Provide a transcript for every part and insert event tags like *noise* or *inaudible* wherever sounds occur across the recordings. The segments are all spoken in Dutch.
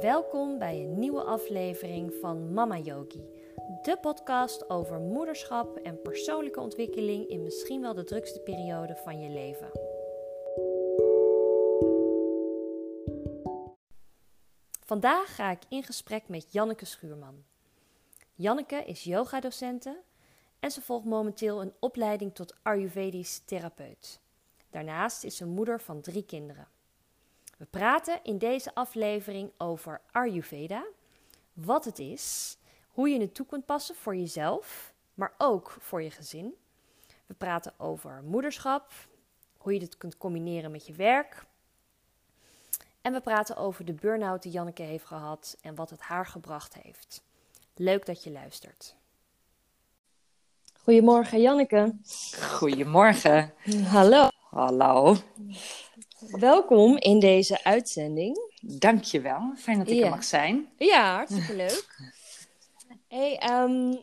Welkom bij een nieuwe aflevering van Mama Yogi, de podcast over moederschap en persoonlijke ontwikkeling in misschien wel de drukste periode van je leven. Vandaag ga ik in gesprek met Janneke Schuurman. Janneke is yogadocente en ze volgt momenteel een opleiding tot Ayurvedisch therapeut. Daarnaast is ze moeder van drie kinderen. We praten in deze aflevering over Ayurveda, wat het is, hoe je het toe kunt passen voor jezelf, maar ook voor je gezin. We praten over moederschap, hoe je dit kunt combineren met je werk. En we praten over de burn-out die Janneke heeft gehad en wat het haar gebracht heeft. Leuk dat je luistert. Goedemorgen Janneke. Goedemorgen. Hallo. Hallo. Welkom in deze uitzending. Dankjewel. Fijn dat ik Ja. er mag zijn. Ja, hartstikke leuk. Hey, ehm,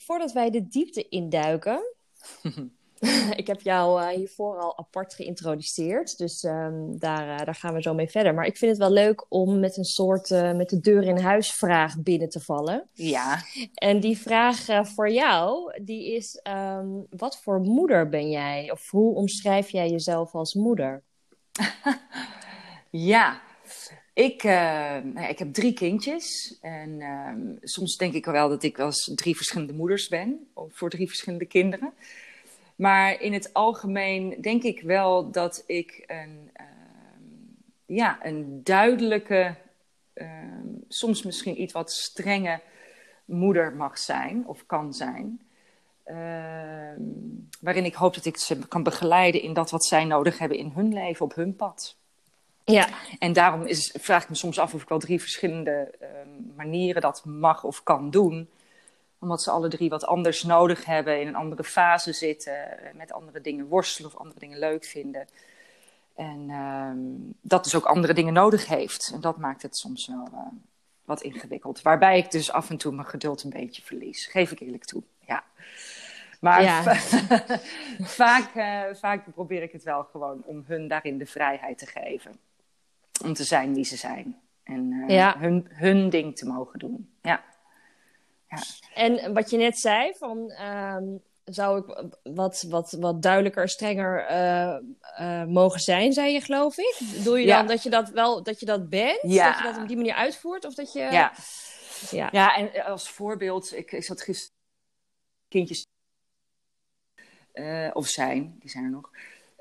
voordat wij de diepte induiken. *laughs* ik heb jou eh, hiervoor al apart geïntroduceerd, dus ehm, daar, eh, daar gaan we zo mee verder. Maar ik vind het wel leuk om met een soort eh, met de deur in huis vraag binnen te vallen. Ja. En die vraag voor jou, die is: ehm, wat voor moeder ben jij? Of hoe omschrijf jij jezelf als moeder? *laughs* Ja. Ik, eh, nou ik heb drie kindjes. En ehm, soms denk ik wel dat ik eens drie verschillende moeders ben. Voor drie verschillende kinderen. Maar in het algemeen denk ik wel dat ik een, ehm, ja, een duidelijke, ehm, soms misschien iets wat strenge moeder mag zijn of kan zijn. Ehm, waarin ik hoop dat ik ze kan begeleiden in dat wat zij nodig hebben in hun leven, op hun pad. Ja, En daarom is, vraag ik me soms af of ik wel drie verschillende ehm, manieren dat mag of kan doen. Omdat ze alle drie wat anders nodig hebben, in een andere fase zitten, eh, met andere dingen worstelen of andere dingen leuk vinden. En ehm, dat dus ook andere dingen nodig heeft. En dat maakt het soms wel eh, wat ingewikkeld. Waarbij ik dus af en toe mijn geduld een beetje verlies. Geef ik eerlijk toe. Ja. Maar Ja. va- *laughs* vaak, eh, vaak probeer ik het wel gewoon om hun daarin de vrijheid te geven. Om te zijn wie ze zijn. En eh, Ja. hun, hun ding te mogen doen. Ja. En wat je net zei, van, ehm, zou ik wat, wat, wat duidelijker, strenger eh, mogen zijn, zei je, geloof ik? Bedoel je Ja. dan dat je dat wel dat je dat bent? Ja. Dat je dat op die manier uitvoert? Of dat je... ja. Ja. Ja, en als voorbeeld, ik, ik zat gisteren kindjes, eh, of zijn, die zijn er nog.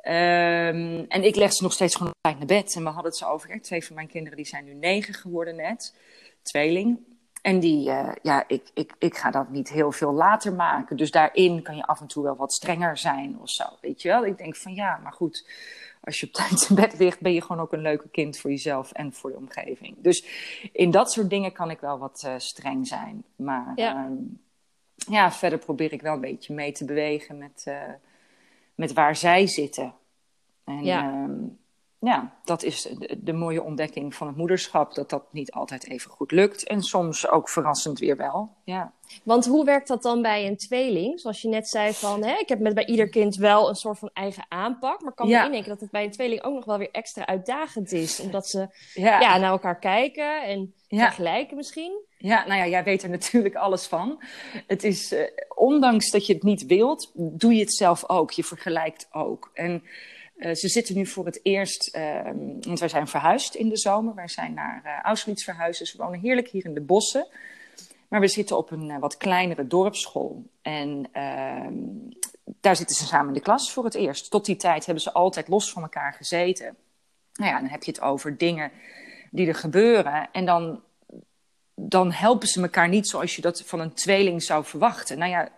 Ehm, en ik leg ze nog steeds gewoon op tijd naar bed. En we hadden het zo over, twee van mijn kinderen die zijn nu negen geworden net, tweeling. En die, eh, ja, ik, ik, ik ga dat niet heel veel later maken. Dus daarin kan je af en toe wel wat strenger zijn of zo, weet je wel. Ik denk van ja, maar goed, als je op tijd in bed ligt, ben je gewoon ook een leuke kind voor jezelf en voor de omgeving. Dus in dat soort dingen kan ik wel wat eh, streng zijn. Maar Ja. ja. Ja, verder probeer ik wel een beetje mee te bewegen met, eh, met waar zij zitten. En Ja. ja, ja dat is de, de mooie ontdekking van het moederschap. Dat dat niet altijd even goed lukt. En soms ook verrassend weer wel. Ja. Want hoe werkt dat dan bij een tweeling? Zoals je net zei van, hè, ik heb met bij ieder kind wel een soort van eigen aanpak. Maar ik kan me Ja. indenken dat het bij een tweeling ook nog wel weer extra uitdagend is. Omdat ze Ja. ja, naar elkaar kijken en vergelijken misschien. Ja, nou ja, jij weet er natuurlijk alles van. Het is, eh, ondanks dat je het niet wilt, doe je het zelf ook. Je vergelijkt ook. En eh, ze zitten nu voor het eerst, ehm, want wij zijn verhuisd in de zomer. Wij zijn naar eh, Auschwitz verhuisd, dus we wonen heerlijk hier in de bossen. Maar we zitten op een wat kleinere dorpsschool. En ehm, daar zitten ze samen in de klas voor het eerst. Tot die tijd hebben ze altijd los van elkaar gezeten. Nou ja, dan heb je het over dingen die er gebeuren. En dan dan helpen ze elkaar niet zoals je dat van een tweeling zou verwachten. Nou ja,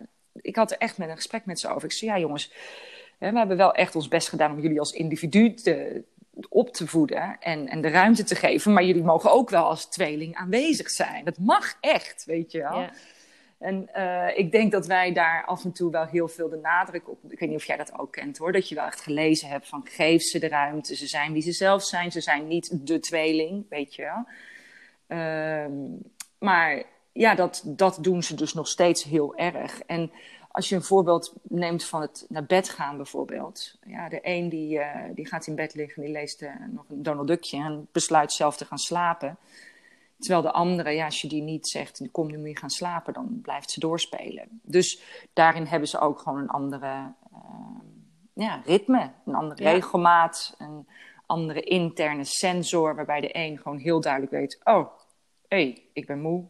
ik had er echt met een gesprek met ze over. Ik zei, ja jongens, hè, we hebben wel echt ons best gedaan om jullie als individu te, op te voeden en, en de ruimte te geven. Maar jullie mogen ook wel als tweeling aanwezig zijn. Dat mag echt, weet je wel. Ja. En eh, ik denk dat wij daar af en toe wel heel veel de nadruk op. Ik weet niet of jij dat ook kent hoor. Dat je wel echt gelezen hebt van geef ze de ruimte. Ze zijn wie ze zelf zijn. Ze zijn niet de tweeling, weet je wel. Ehm, maar ja, dat, dat doen ze dus nog steeds heel erg. En als je een voorbeeld neemt van het naar bed gaan bijvoorbeeld. Ja, de een die, eh, die gaat in bed liggen, die leest eh, nog een Donald Duckje en besluit zelf te gaan slapen. Terwijl de andere, ja, als je die niet zegt, kom nu moet je gaan slapen, dan blijft ze doorspelen. Dus daarin hebben ze ook gewoon een andere uh, ja, ritme, een andere Ja. regelmaat, een andere interne sensor, waarbij de een gewoon heel duidelijk weet, oh, hé, hey, ik ben moe,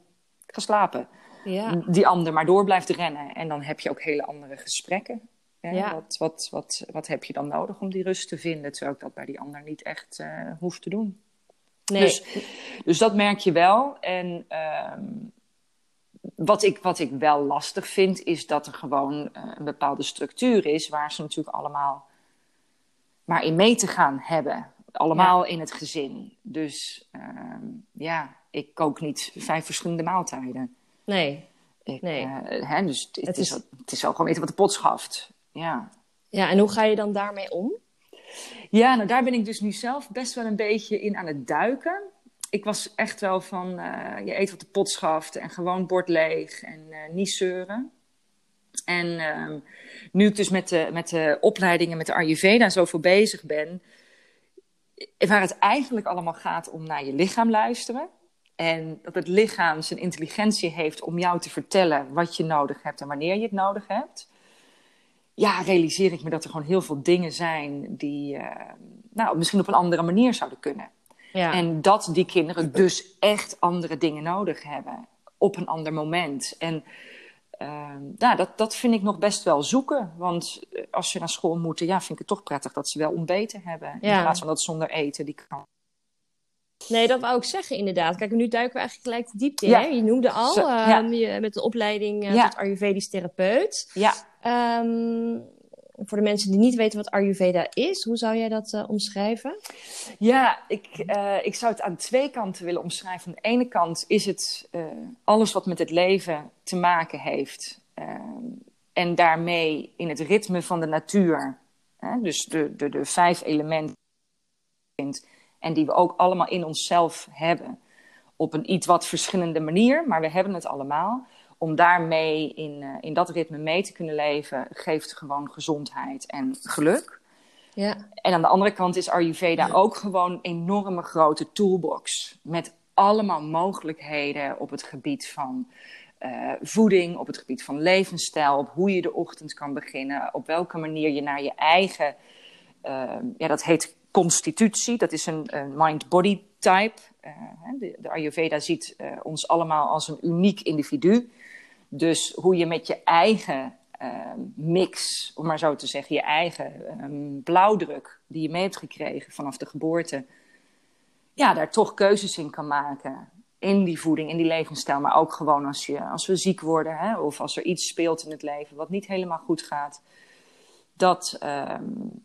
ik ga slapen. Ja. Die ander maar door blijft rennen. En dan heb je ook hele andere gesprekken. Hè? Ja. Wat, wat, wat, wat heb je dan nodig om die rust te vinden? Terwijl ik dat bij die ander niet echt eh hoef te doen. Nee. Dus, dus dat merk je wel. En ehm, wat, ik, wat ik wel lastig vind, is dat er gewoon eh, een bepaalde structuur is waar ze natuurlijk allemaal maar in mee te gaan hebben. Allemaal in het gezin. Dus ehm, ja, ik kook niet vijf verschillende maaltijden. nee. Ik, Nee. eh, hè, dus het, Het is, is- het is gewoon weten wat de pot schaft. Ja. Ja, en hoe ga je dan daarmee om? ja, nou daar ben ik dus nu zelf best wel een beetje in aan het duiken. Ik was echt wel van, eh, je eet wat de pot schaft en gewoon bord leeg en eh, niet zeuren. En ehm, nu ik dus met de, met de opleidingen, met de Ayurveda zoveel bezig ben, waar het eigenlijk allemaal gaat om naar je lichaam luisteren. En dat het lichaam zijn intelligentie heeft om jou te vertellen wat je nodig hebt en wanneer je het nodig hebt. Ja, realiseer ik me dat er gewoon heel veel dingen zijn die eh, nou, misschien op een andere manier zouden kunnen. Ja. En dat die kinderen dus echt andere dingen nodig hebben op een ander moment. En nou, dat, dat vind ik nog best wel zoeken. Want eh, als ze naar school moeten, ja, vind ik het toch prettig dat ze wel ontbeten hebben. In plaats van dat zonder eten die kan. Nee, dat wou ik zeggen inderdaad. Kijk, nu duiken we eigenlijk gelijk de diepte in. Ja. Hè? Je noemde al, Zo, ja. ehm, je, met de opleiding Ja. tot Ayurvedisch therapeut. Ja, Ehm, voor de mensen die niet weten wat Ayurveda is, hoe zou jij dat eh, omschrijven? Ja, ik, eh, ik zou het aan twee kanten willen omschrijven. Aan de ene kant is het eh, alles wat met het leven te maken heeft. en daarmee in het ritme van de natuur. Hè, dus de, de, de vijf elementen. En die we ook allemaal in onszelf hebben. Op een iets wat verschillende manier, maar we hebben het allemaal. Om daarmee in, eh, in dat ritme mee te kunnen leven, geeft gewoon gezondheid en geluk. Ja. En aan de andere kant is Ayurveda ook gewoon een enorme grote toolbox. Met allemaal mogelijkheden op het gebied van eh, voeding, op het gebied van levensstijl, op hoe je de ochtend kan beginnen, op welke manier je naar je eigen, eh, ja, dat heet constitutie, dat is een, een mind-body type. Eh, de, de Ayurveda ziet ons allemaal als een uniek individu. Dus hoe je met je eigen ehm, mix, om maar zo te zeggen, je eigen ehm, blauwdruk die je mee hebt gekregen vanaf de geboorte, ja, daar toch keuzes in kan maken. In die voeding, in die levensstijl, maar ook gewoon als, je, als we ziek worden hè, of als er iets speelt in het leven wat niet helemaal goed gaat. Dat, ehm,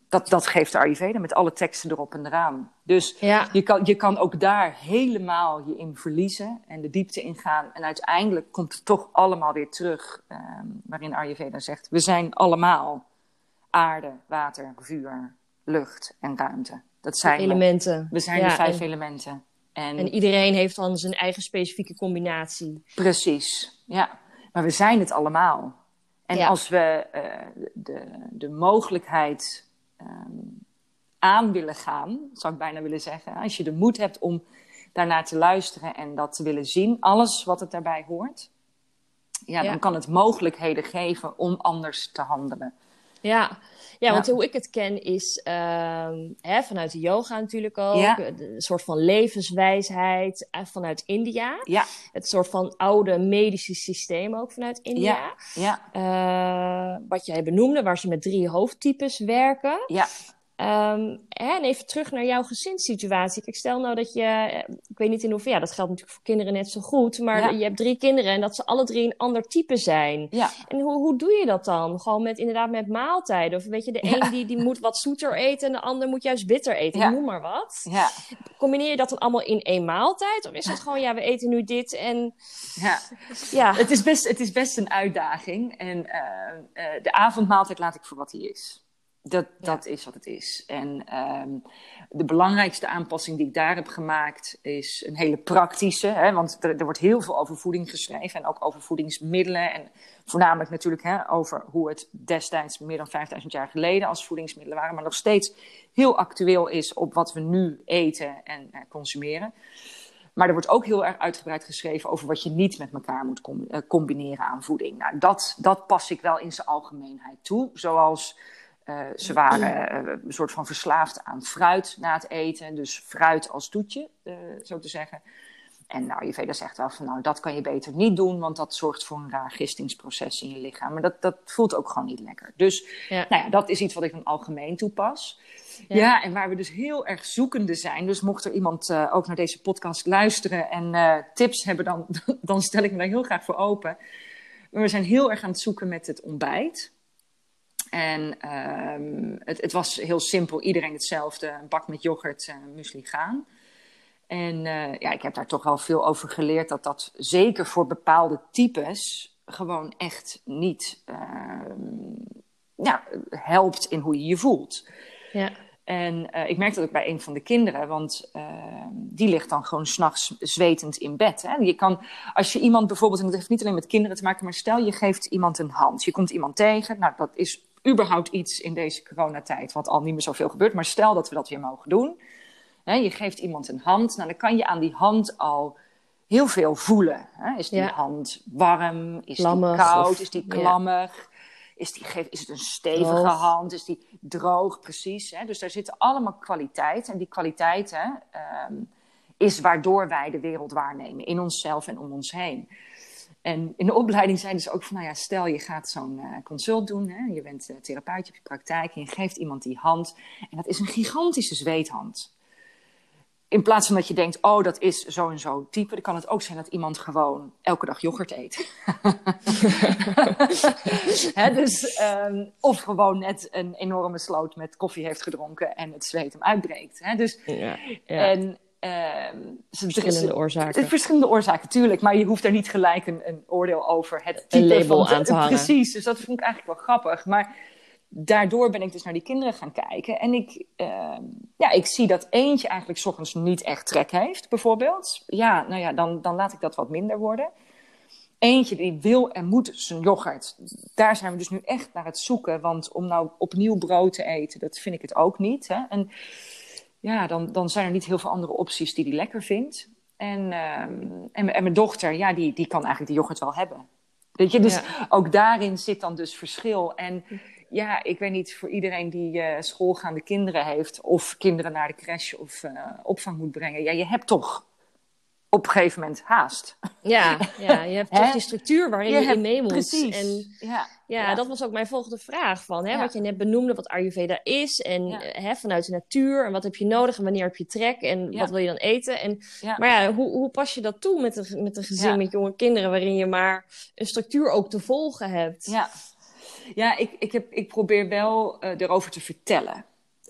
dat, dat geeft de Ayurveda met alle teksten erop en eraan. Dus Ja. je kan, je kan ook daar helemaal je in verliezen en de diepte ingaan. En uiteindelijk komt het toch allemaal weer terug, ehm, waarin Ayurveda zegt: we zijn allemaal aarde, water, vuur, lucht en ruimte. Dat zijn elementen. We zijn Ja, de vijf en, elementen. En, en iedereen heeft dan zijn eigen specifieke combinatie. precies, ja. Maar we zijn het allemaal. En Ja. als we eh, de, de mogelijkheid ehm, aan willen gaan, zou ik bijna willen zeggen, als je de moed hebt om daarnaar te luisteren en dat te willen zien, alles wat het daarbij hoort, ja, Ja. dan kan het mogelijkheden geven om anders te handelen. Ja, ja want hoe ik het ken is ehm, hè, vanuit de yoga natuurlijk ook. Een soort van levenswijsheid eh, vanuit India. Ja, Het soort van oude medische systeem ook vanuit India. ja, Eh, wat jij benoemde, waar ze met drie hoofdtypes werken. ja, Ehm, en even terug naar jouw gezinssituatie. Kijk, stel nou dat je, eh, ik weet niet in hoeverre, ja, dat geldt natuurlijk voor kinderen net zo goed, maar Ja. je hebt drie kinderen en dat ze alle drie een ander type zijn. ja. En hoe, hoe doe je dat dan? Gewoon met inderdaad met maaltijden? Of weet je, de een die, die moet wat zoeter eten en de ander moet juist bitter eten. Noem maar wat. ja. Combineer je dat dan allemaal in één maaltijd? Of is het *laughs* gewoon, ja, we eten nu dit en ja. ja. Het is best, het is best een uitdaging. En eh, eh, de avondmaaltijd laat ik voor wat die is. Dat, dat is wat het is. En ehm, de belangrijkste aanpassing die ik daar heb gemaakt is een hele praktische. Hè, want er, er wordt heel veel over voeding geschreven en ook over voedingsmiddelen. En voornamelijk natuurlijk hè, over hoe het destijds meer dan 5000 jaar geleden als voedingsmiddelen waren. Maar nog steeds heel actueel is op wat we nu eten en eh, consumeren. Maar er wordt ook heel erg uitgebreid geschreven over wat je niet met elkaar moet eh, combineren aan voeding. Nou, dat, dat pas ik wel in zijn algemeenheid toe. Zoals uh, ze waren uh, een soort van verslaafd aan fruit na het eten. Dus fruit als toetje, uh, zo te zeggen. En nou, Ayurveda zegt wel van, nou, dat kan je beter niet doen, want dat zorgt voor een raar gistingsproces in je lichaam. Maar dat, dat voelt ook gewoon niet lekker. Dus ja. Nou ja, dat is iets wat ik dan algemeen toepas. Ja. ja. en waar we dus heel erg zoekende zijn. Dus mocht er iemand uh, ook naar deze podcast luisteren en uh, tips hebben, dan, *laughs* dan stel ik me daar heel graag voor open. Maar we zijn heel erg aan het zoeken met het ontbijt. En um, het, het, was heel simpel, iedereen hetzelfde. Een bak met yoghurt, uh, muesli gaan. En uh, ja, ik heb daar toch wel veel over geleerd dat dat zeker voor bepaalde types gewoon echt niet ja, helpt in hoe je je voelt. Ja. En uh, ik merk dat ook bij een van de kinderen, want die ligt dan gewoon s'nachts zwetend in bed. Hè? Je kan, als je iemand bijvoorbeeld, en dat heeft niet alleen met kinderen te maken, maar stel je geeft iemand een hand. Je komt iemand tegen, nou dat is überhaupt iets in deze coronatijd, wat al niet meer zoveel gebeurt. Maar stel dat we dat weer mogen doen je geeft iemand een hand, nou, dan kan je aan die hand al heel veel voelen. Is die hand warm? Is die koud? is die klammig? Is, die, is het een stevige hand? Is die droog? Precies. Hè? Dus daar zitten allemaal kwaliteiten. En die kwaliteiten um, is waardoor wij de wereld waarnemen. In onszelf en om ons heen. En in de opleiding zijn dus ook van, nou ja, stel je gaat zo'n uh, consult doen. Hè? Je bent uh, therapeut, je hebt je praktijk en je geeft iemand die hand. En dat is een gigantische zweethand in plaats van dat je denkt, oh, dat is zo en zo type, dan kan het ook zijn dat iemand gewoon elke dag yoghurt eet. *laughs* dus, um, of gewoon net een enorme sloot met koffie heeft gedronken en het zweet hem uitbreekt. dus, ja, ja. En, um, verschillende oorzaken. Verschillende oorzaken, tuurlijk. Maar je hoeft er niet gelijk een, een oordeel over het type een label aan te hangen. Precies, dus dat vond ik eigenlijk wel grappig. Maar daardoor ben ik dus naar die kinderen gaan kijken. En ik, uh, ja, ik zie dat eentje eigenlijk s ochtends niet echt trek heeft, bijvoorbeeld. Ja, nou ja, dan, dan laat ik dat wat minder worden. Eentje die wil en moet zijn yoghurt. Daar zijn we dus nu echt naar het zoeken. Want om nou opnieuw brood te eten, dat vind ik het ook niet. Hè? En ja, dan, dan zijn er niet heel veel andere opties die hij lekker vindt. En, uh, en, en, mijn dochter, ja, die, die kan eigenlijk die yoghurt wel hebben. Weet je, dus ja. ook daarin zit dan dus verschil. En ja, ik weet niet, voor iedereen die uh, schoolgaande kinderen heeft, of kinderen naar de crash of uh, opvang moet brengen, ja, je hebt toch op een gegeven moment haast. Ja, *laughs* ja je hebt toch die structuur waarin je, je in mee moet. Precies. En ja, ja, ja, dat was ook mijn volgende vraag. Van, hè, Wat je net benoemde, wat Ayurveda is. En eh, hè, vanuit de natuur. En wat heb je nodig en wanneer heb je trek. En wat wil je dan eten. En, Maar ja, hoe, hoe pas je dat toe met een, met een gezin met jonge kinderen. Waarin je maar een structuur ook te volgen hebt. Ja, ja, ik, ik, heb, ik probeer wel uh, erover te vertellen.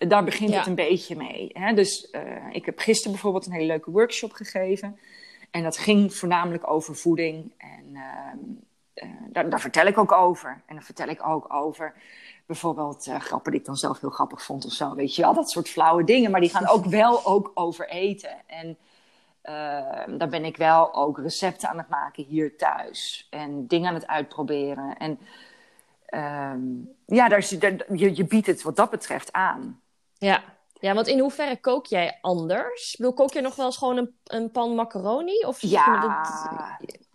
Daar begint het een beetje mee. Hè? Dus uh, ik heb gisteren bijvoorbeeld een hele leuke workshop gegeven. En dat ging voornamelijk over voeding. En uh, daar, daar, vertel ik ook over. En dan vertel ik ook over bijvoorbeeld grappen die ik dan zelf heel grappig vond of zo. Weet je wel, dat soort flauwe dingen. Maar die gaan ook wel ook over eten. En daar ben ik wel ook recepten aan het maken hier thuis. En dingen aan het uitproberen. En um, ja, daar, je, je biedt het wat dat betreft aan. Ja. Ja, want in hoeverre kook jij anders? Wil kook je nog wel eens gewoon een, een pan macaroni? Of ja,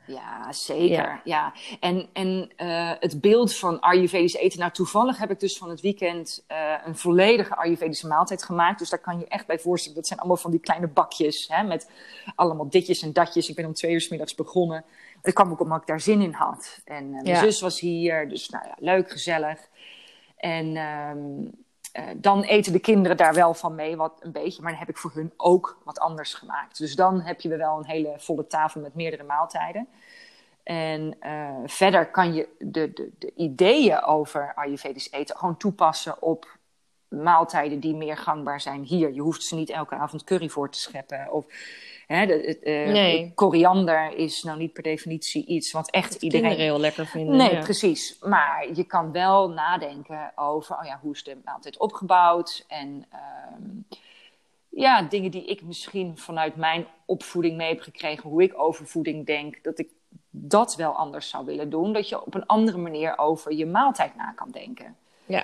ja, zeker. Ja. En, en uh, het beeld van Ayurvedisch eten. Nou, toevallig heb ik dus van het weekend uh, een volledige Ayurvedische maaltijd gemaakt. Dus daar kan je echt bij voorstellen. Dat zijn allemaal van die kleine bakjes. Hè, met allemaal ditjes en datjes. Ik ben om twee uur s middags begonnen. Dat kwam ook omdat ik daar zin in had. En uh, mijn zus was hier. Dus nou ja, leuk, gezellig. En um, uh, dan eten de kinderen daar wel van mee, wat een beetje. Maar dan heb ik voor hun ook wat anders gemaakt. Dus dan heb je wel een hele volle tafel met meerdere maaltijden. En uh, verder kan je de, de, de ideeën over Ayurvedisch eten gewoon toepassen op maaltijden die meer gangbaar zijn hier. Je hoeft ze niet elke avond curry voor te scheppen. Of Hè, de, uh, nee. Koriander is nou niet per definitie iets wat echt dat iedereen... heel lekker vinden. Nee, precies. Maar je kan wel nadenken over, oh ja, hoe is de maaltijd opgebouwd? En uh, ja, dingen die ik misschien vanuit mijn opvoeding mee heb gekregen, hoe ik over voeding denk, dat ik dat wel anders zou willen doen. Dat je op een andere manier over je maaltijd na kan denken. Ja.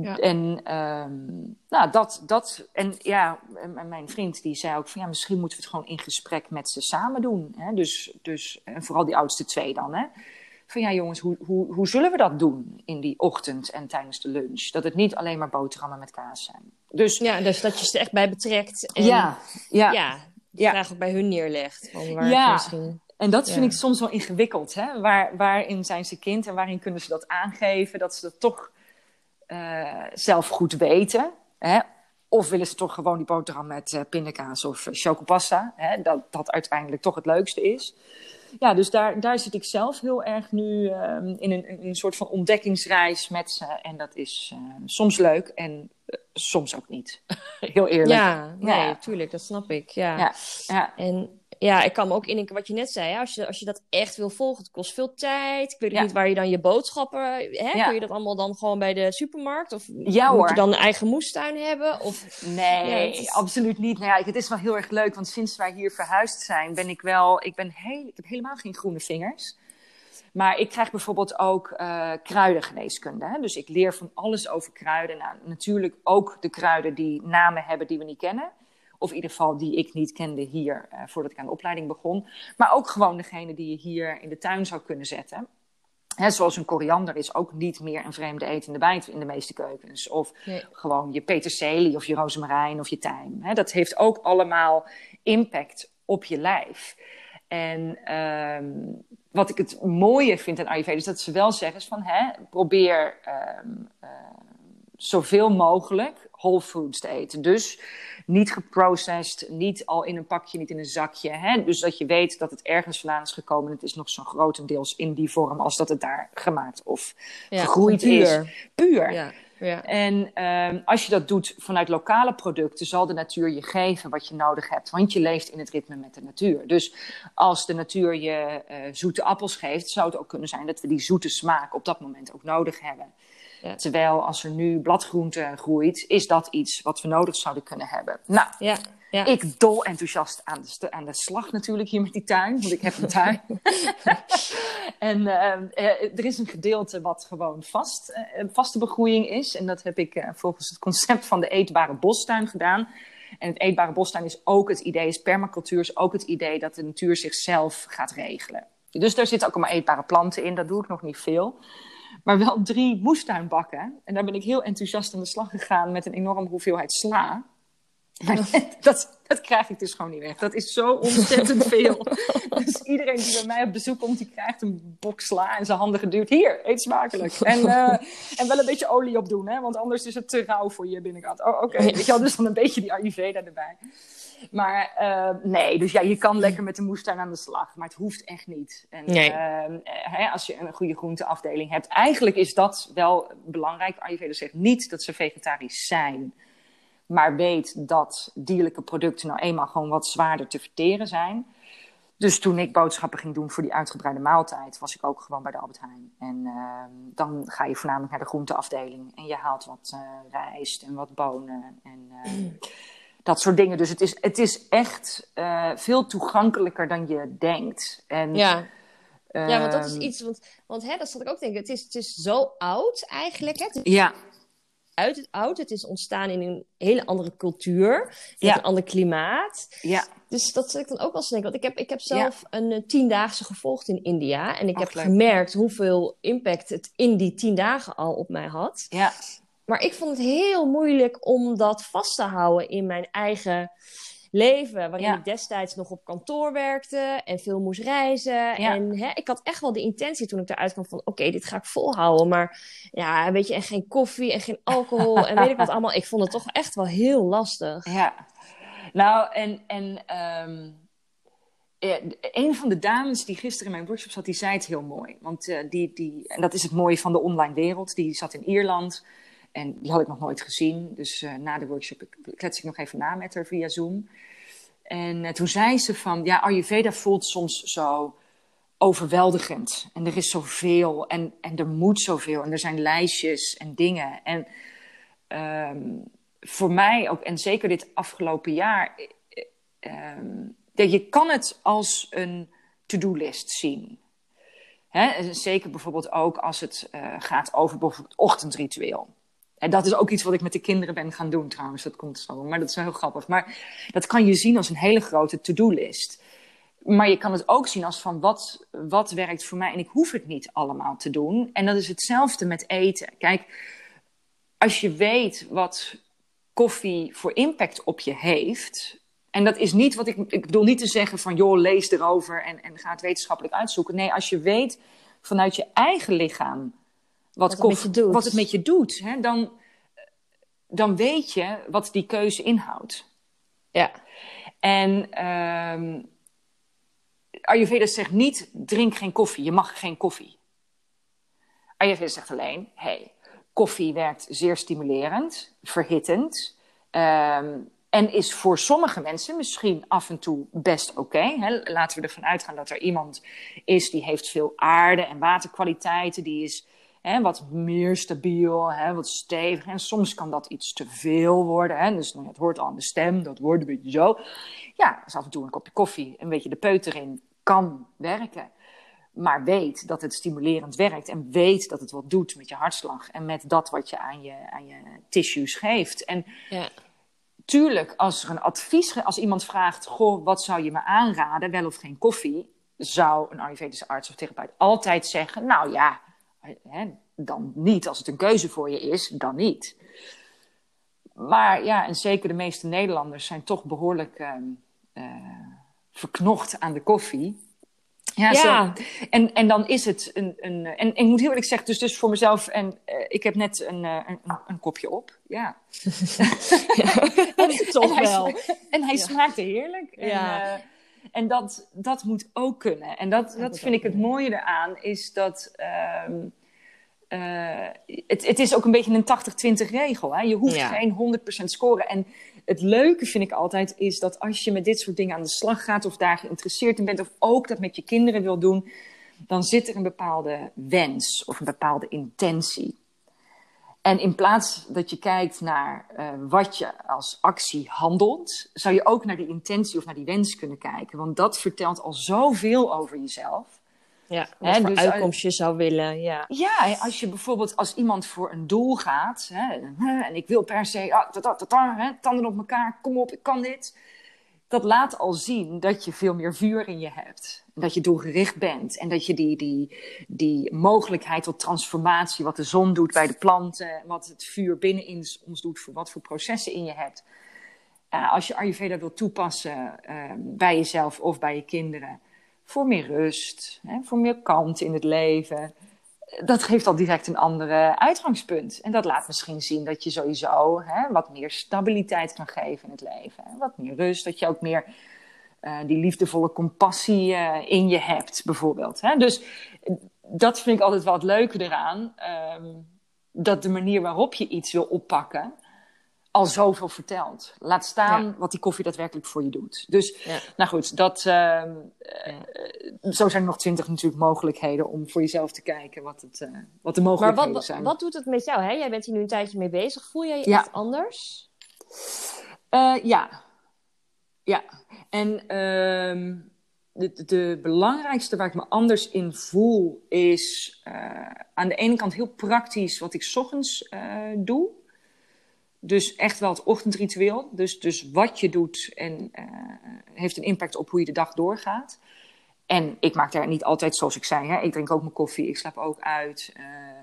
Ja. En ehm, nou, dat, dat, en ja, mijn vriend die zei ook van ja, misschien moeten we het gewoon in gesprek met ze samen doen. Hè? Dus, dus, en vooral die oudste twee dan. Hè? Van ja, jongens, hoe, hoe, hoe zullen we dat doen in die ochtend en tijdens de lunch? Dat het niet alleen maar boterhammen met kaas zijn. Dus, ja, dus dat je ze echt bij betrekt. En, ja, ja. ja, de vraag ook bij hun neerlegt. Van waar ja. Misschien... En dat vind ik soms wel ingewikkeld. Hè? Waar, waarin zijn ze kind en waarin kunnen ze dat aangeven? Dat ze dat toch uh, zelf goed weten. Hè? Of willen ze toch gewoon die boterham met uh, pindakaas of uh, chocopasta? Hè? Dat dat uiteindelijk toch het leukste is. Ja, dus daar, daar zit ik zelf heel erg nu um, in, een, in een soort van ontdekkingsreis met ze. En dat is soms leuk en soms ook niet. *laughs* heel eerlijk. Ja, nee, ja. tuurlijk, dat snap ik. Ja. ja. ja. En ja, ik kan me ook indenken wat je net zei. Als, je, als je dat echt wil volgen, het kost veel tijd. Ik weet niet waar je dan je boodschappen... Hè? Kun je dat allemaal dan gewoon bij de supermarkt? Of ja, moet je dan een eigen moestuin hebben? Of... Nee, is... absoluut niet. Nou ja, het is wel heel erg leuk, want sinds wij hier verhuisd zijn... ben ik wel... Ik, ben heel, ik heb helemaal geen groene vingers. Maar ik krijg bijvoorbeeld ook uh, kruidengeneeskunde. Hè? Dus ik leer van alles over kruiden. Nou, natuurlijk ook de kruiden die namen hebben die we niet kennen. Of in ieder geval die ik niet kende hier uh, voordat ik aan de opleiding begon. Maar ook gewoon degene die je hier in de tuin zou kunnen zetten. He, zoals een koriander is ook niet meer een vreemde etende bijt in de meeste keukens. Of nee. gewoon je peterselie of je rozemarijn of je tijm. He, dat heeft ook allemaal impact op je lijf. En um, wat ik het mooie vind aan Ayurveda is dat ze wel zeggen van... He, probeer um, uh, zoveel mogelijk whole foods te eten. Dus niet geprocessed, niet al in een pakje, niet in een zakje. Hè? Dus dat je weet dat het ergens vandaan is gekomen. En het is nog zo grotendeels in die vorm als dat het daar gemaakt of ja, gegroeid puur. is. Puur. Ja. Ja. En uh, als je dat doet vanuit lokale producten, zal de natuur je geven wat je nodig hebt. Want je leeft in het ritme met de natuur. Dus als de natuur je uh, zoete appels geeft, zou het ook kunnen zijn dat we die zoete smaak op dat moment ook nodig hebben. Ja. Terwijl als er nu bladgroente groeit, is dat iets wat we nodig zouden kunnen hebben. Nou, ja. Ja. ik dol enthousiast aan de, aan de slag natuurlijk hier met die tuin, want ik heb een tuin. *laughs* en uh, er is een gedeelte wat gewoon vast, uh, vaste begroeiing is. En dat heb ik uh, volgens het concept van de eetbare bostuin gedaan. En het eetbare bostuin is ook het idee, is permacultuur is ook het idee dat de natuur zichzelf gaat regelen. Dus daar zitten ook allemaal eetbare planten in, dat doe ik nog niet veel maar wel drie moestuinbakken. En daar ben ik heel enthousiast aan de slag gegaan met een enorme hoeveelheid sla. Maar dat, dat krijg ik dus gewoon niet weg. Dat is zo ontzettend veel. *laughs* dus iedereen die bij mij op bezoek komt, die krijgt een bok sla in zijn handen geduwd. Hier, eet smakelijk. En, uh, *laughs* en wel een beetje olie op doen, hè, want anders is het te rauw voor je binnenkant. Oh, oké. Okay. Weet je wel, dus dan een beetje die Ayurveda erbij. Maar uh, nee, dus ja, je kan lekker met de moestuin aan de slag. Maar het hoeft echt niet. En nee. uh, hè, als je een goede groenteafdeling hebt. Eigenlijk is dat wel belangrijk. Ayurveda zegt niet dat ze vegetarisch zijn. Maar weet dat dierlijke producten nou eenmaal gewoon wat zwaarder te verteren zijn. Dus toen ik boodschappen ging doen voor die uitgebreide maaltijd, was ik ook gewoon bij de Albert Heijn. En uh, dan ga je voornamelijk naar de groenteafdeling. En je haalt wat uh, rijst en wat bonen. En *clears throat* dat soort dingen. Dus het is, het is echt uh, veel toegankelijker dan je denkt. En, ja. Uh, ja, want dat is iets, want, want hè, dat zat ik ook denken, het is, het is zo oud eigenlijk. Hè? Ja. Uit het oud, het is ontstaan in een hele andere cultuur, met Ja. een ander klimaat. Ja, Dus dat zit ik dan ook wel eens te denken. Want ik heb, ik heb zelf een uh, tiendaagse gevolgd in India. En ik Ach, heb leuk. gemerkt hoeveel impact het in die tien dagen al op mij had. ja, Maar ik vond het heel moeilijk om dat vast te houden in mijn eigen leven. Waarin Ja. ik destijds nog op kantoor werkte en veel moest reizen. Ja. En hè, ik had echt wel de intentie toen ik eruit kwam van... oké, dit ga ik volhouden. Maar ja, weet je, en geen koffie en geen alcohol en weet ik wat *laughs* allemaal. Ik vond het toch echt wel heel lastig. ja. Nou, en, en ja, een van de dames die gisteren in mijn workshop zat, die zei het heel mooi. Want eh, die, die, en dat is het mooie van de online wereld, die zat in Ierland. En die had ik nog nooit gezien. Dus eh, na de workshop klets ik nog even na met haar via Zoom. En eh, toen zei ze van, ja, Ayurveda voelt soms zo overweldigend. En er is zoveel en, en er moet zoveel. En er zijn lijstjes en dingen. En ehm, voor mij ook, en zeker dit afgelopen jaar... eh, ehm, je kan het als een to-do-list zien. Zeker bijvoorbeeld ook als het gaat over bijvoorbeeld ochtendritueel. En dat is ook iets wat ik met de kinderen ben gaan doen trouwens. Dat komt zo, maar dat is wel heel grappig. Maar dat kan je zien als een hele grote to-do-list. Maar je kan het ook zien als van wat, wat werkt voor mij en ik hoef het niet allemaal te doen. En dat is hetzelfde met eten. Kijk, als je weet wat koffie voor impact op je heeft. En dat is niet wat ik. Ik bedoel niet te zeggen van joh, lees erover en, en ga het wetenschappelijk uitzoeken. Nee, als je weet vanuit je eigen lichaam wat, wat, het. Wat het met je doet hè, dan, dan weet je wat die keuze inhoudt. Ja. En um, Ayurveda zegt niet: drink geen koffie, je mag geen koffie. Ayurveda zegt alleen: hey, koffie werkt zeer stimulerend, verhittend. Um, en is voor sommige mensen misschien af en toe best oké. Laten we ervan uitgaan dat er iemand is die heeft veel aarde- en waterkwaliteiten. Die is hè, wat meer stabiel, hè, wat stevig. En soms kan dat iets te veel worden. Hè. Dus nou, het hoort al aan de stem, dat wordt een beetje zo. Ja, dus af en toe een kopje koffie, een beetje de peut erin, kan werken. Maar weet dat het stimulerend werkt en weet dat het wat doet met je hartslag en met dat wat je aan je, aan je tissues geeft. En ja. tuurlijk, als er een advies, als iemand vraagt, goh, wat zou je me aanraden, wel of geen koffie, zou een Ayurvedische arts of therapeut altijd zeggen, nou ja, hè, dan niet. Als het een keuze voor je is, dan niet. Maar ja, en zeker de meeste Nederlanders zijn toch behoorlijk uh, uh, verknocht aan de koffie. Ja, ja. En, en dan is het een. een en, en, ik moet heel eerlijk zeggen, dus, dus voor mezelf. En uh, ik heb net een, uh, een, een, kopje op. Ja. *laughs* ja. en, toch en wel. Hij, en hij ja. smaakte heerlijk. Ja. En, uh, en dat, dat moet ook kunnen. En dat, dat vind ik het mooie eraan, is dat. Um, het, het is ook een beetje een 80-20 regel. Hè? Je hoeft ja. geen 100% scoren. En het leuke vind ik altijd is dat als je met dit soort dingen aan de slag gaat of daar geïnteresseerd in bent of ook dat met je kinderen wil doen, dan zit er een bepaalde wens of een bepaalde intentie. En in plaats dat je kijkt naar uh, wat je als actie handelt, zou je ook naar die intentie of naar die wens kunnen kijken. Want dat vertelt al zoveel over jezelf. Ja, wat hè, voor dus, uitkomst je zou willen, ja. Ja, als je bijvoorbeeld als iemand voor een doel gaat... Hè, en ik wil per se ah, tata, tata, hè, tanden op elkaar, kom op, ik kan dit. Dat laat al zien dat je veel meer vuur in je hebt. Dat je doelgericht bent. En dat je die, die, die mogelijkheid tot transformatie... wat de zon doet bij de planten... wat het vuur binnenin ons doet... voor wat voor processen in je hebt. Uh, als je Ayurveda wil toepassen uh, bij jezelf of bij je kinderen voor meer rust, hè, voor meer kalmte in het leven. Dat geeft al direct een andere uitgangspunt. En dat laat misschien zien dat je sowieso hè, wat meer stabiliteit kan geven in het leven. Hè, wat meer rust, dat je ook meer uh, die liefdevolle compassie uh, in je hebt, bijvoorbeeld. Hè. Dus dat vind ik altijd wel het leuke eraan. Um, dat de manier waarop je iets wil oppakken, al zoveel verteld. Laat staan ja. wat die koffie daadwerkelijk voor je doet. Dus, ja. nou goed, dat, uh, ja. uh, zo zijn er nog twintig natuurlijk mogelijkheden om voor jezelf te kijken wat, het, uh, wat de mogelijkheden maar wat, zijn. wat doet het met jou? Hè? Jij bent hier nu een tijdje mee bezig. Voel jij je echt anders? ja. Ja. En ehm, de, de, belangrijkste waar ik me anders in voel is aan de ene kant heel praktisch wat ik ochtends doe. Dus echt wel het ochtendritueel. Dus, dus wat je doet en, uh, heeft een impact op hoe je de dag doorgaat. En ik maak daar niet altijd, zoals ik zei, hè, ik drink ook mijn koffie, ik slaap ook uit.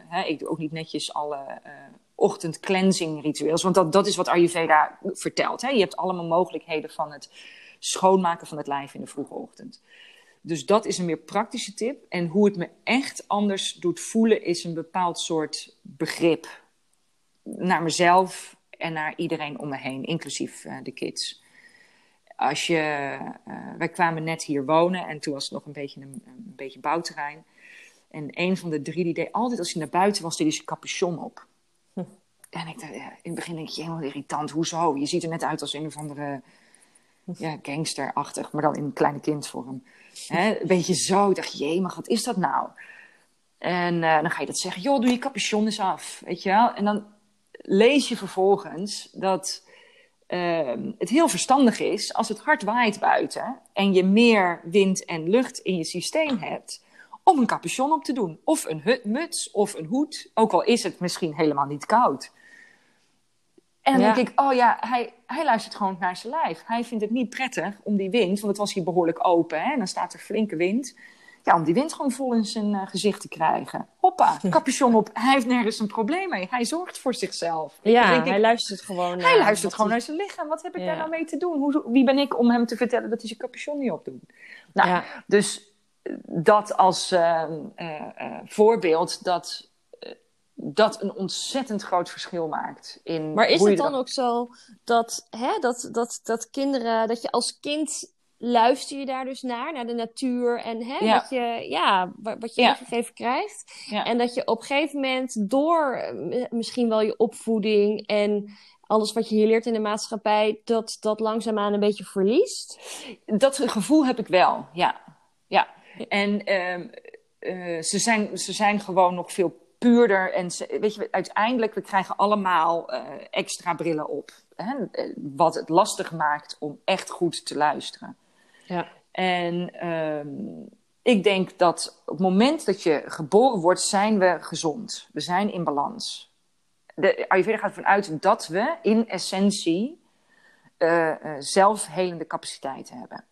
Hè, ik doe ook niet netjes alle ochtend cleansing ritueels. Want dat, dat is wat Ayurveda vertelt. Hè. Je hebt allemaal mogelijkheden van het schoonmaken van het lijf in de vroege ochtend. Dus dat is een meer praktische tip. En hoe het me echt anders doet voelen, is een bepaald soort begrip naar mezelf en naar iedereen om me heen, inclusief uh, de kids. Als je, uh, wij kwamen net hier wonen en toen was het nog een beetje een, een beetje bouwterrein. En een van de drie die deed altijd als hij naar buiten was, deed hij zijn capuchon op. En ik in het begin denk je, helemaal irritant, hoezo? Je ziet er net uit als een of andere ja, gangsterachtig, maar dan in een kleine kindvorm. Hè? Een beetje zo, ik dacht, jee, maar wat is dat nou? En uh, dan ga je dat zeggen, joh, doe je capuchon eens af, weet je wel? En dan lees je vervolgens dat uh, het heel verstandig is als het hard waait buiten en je meer wind en lucht in je systeem hebt, om een capuchon op te doen. Of een muts of een hoed, ook al is het misschien helemaal niet koud. En dan Ja. denk ik, oh ja, hij, hij luistert gewoon naar zijn lijf. Hij vindt het niet prettig om die wind, want het was hier behoorlijk open. Hè? En dan staat er flinke wind. Ja, om die wind gewoon vol in zijn eh, gezicht te krijgen. Hoppa, *laughs* capuchon op. Hij heeft nergens een probleem mee. Hij zorgt voor zichzelf. Ja, ik, hij luistert gewoon. hij naar luistert gewoon hij- naar zijn lichaam. Wat heb ik Ja. daar nou mee te doen? Hoe, wie ben ik om hem te vertellen dat hij zijn capuchon niet opdoet? Nou, Ja. dus eh, dat als eh, eh, voorbeeld dat, dat een ontzettend groot verschil maakt. In Maar is het dan ook zo dat, hè, dat, dat, dat kinderen, dat je als kind luister je daar dus naar, naar de natuur en hè, Ja. wat je, ja, wa- wat je Ja. krijgt. Ja. En dat je op een gegeven moment door eh, misschien wel je opvoeding en alles wat je hier leert in de maatschappij, dat dat langzaamaan een beetje verliest. Dat gevoel heb ik wel, ja. ja. En ehm, eh, ze, zijn, ze zijn gewoon nog veel puurder. En weet je, uiteindelijk, we krijgen allemaal eh, extra brillen op. Hè? eh, Wat het lastig maakt om echt goed te luisteren. Ja. En ehm, ik denk dat op het moment dat je geboren wordt, zijn we gezond. We zijn in balans. De Ayurveda gaat ervan uit dat we in essentie eh, zelfhelende capaciteiten hebben.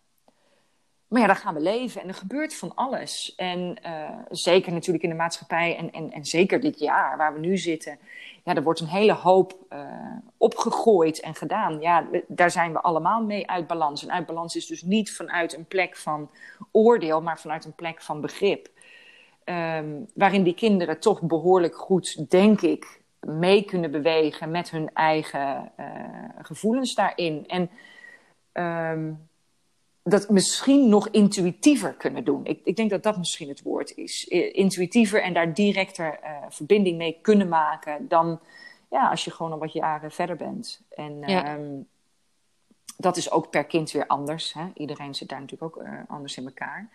Maar ja, dan gaan we leven en er gebeurt van alles. En eh, zeker natuurlijk in de maatschappij en, en, en zeker dit jaar waar we nu zitten. Ja, er wordt een hele hoop eh, opgegooid en gedaan. Ja, daar zijn we allemaal mee uit balans. En uit balans is dus niet vanuit een plek van oordeel, maar vanuit een plek van begrip. Ehm, waarin die kinderen toch behoorlijk goed, denk ik, mee kunnen bewegen met hun eigen eh, gevoelens daarin. En ehm, dat misschien nog intuïtiever kunnen doen. Ik, ik denk dat dat misschien het woord is. Intuïtiever en daar directer eh, verbinding mee kunnen maken dan ja, als je gewoon al wat jaren verder bent. En Ja. ehm, dat is ook per kind weer anders. Hè? Iedereen zit daar natuurlijk ook eh, anders in elkaar.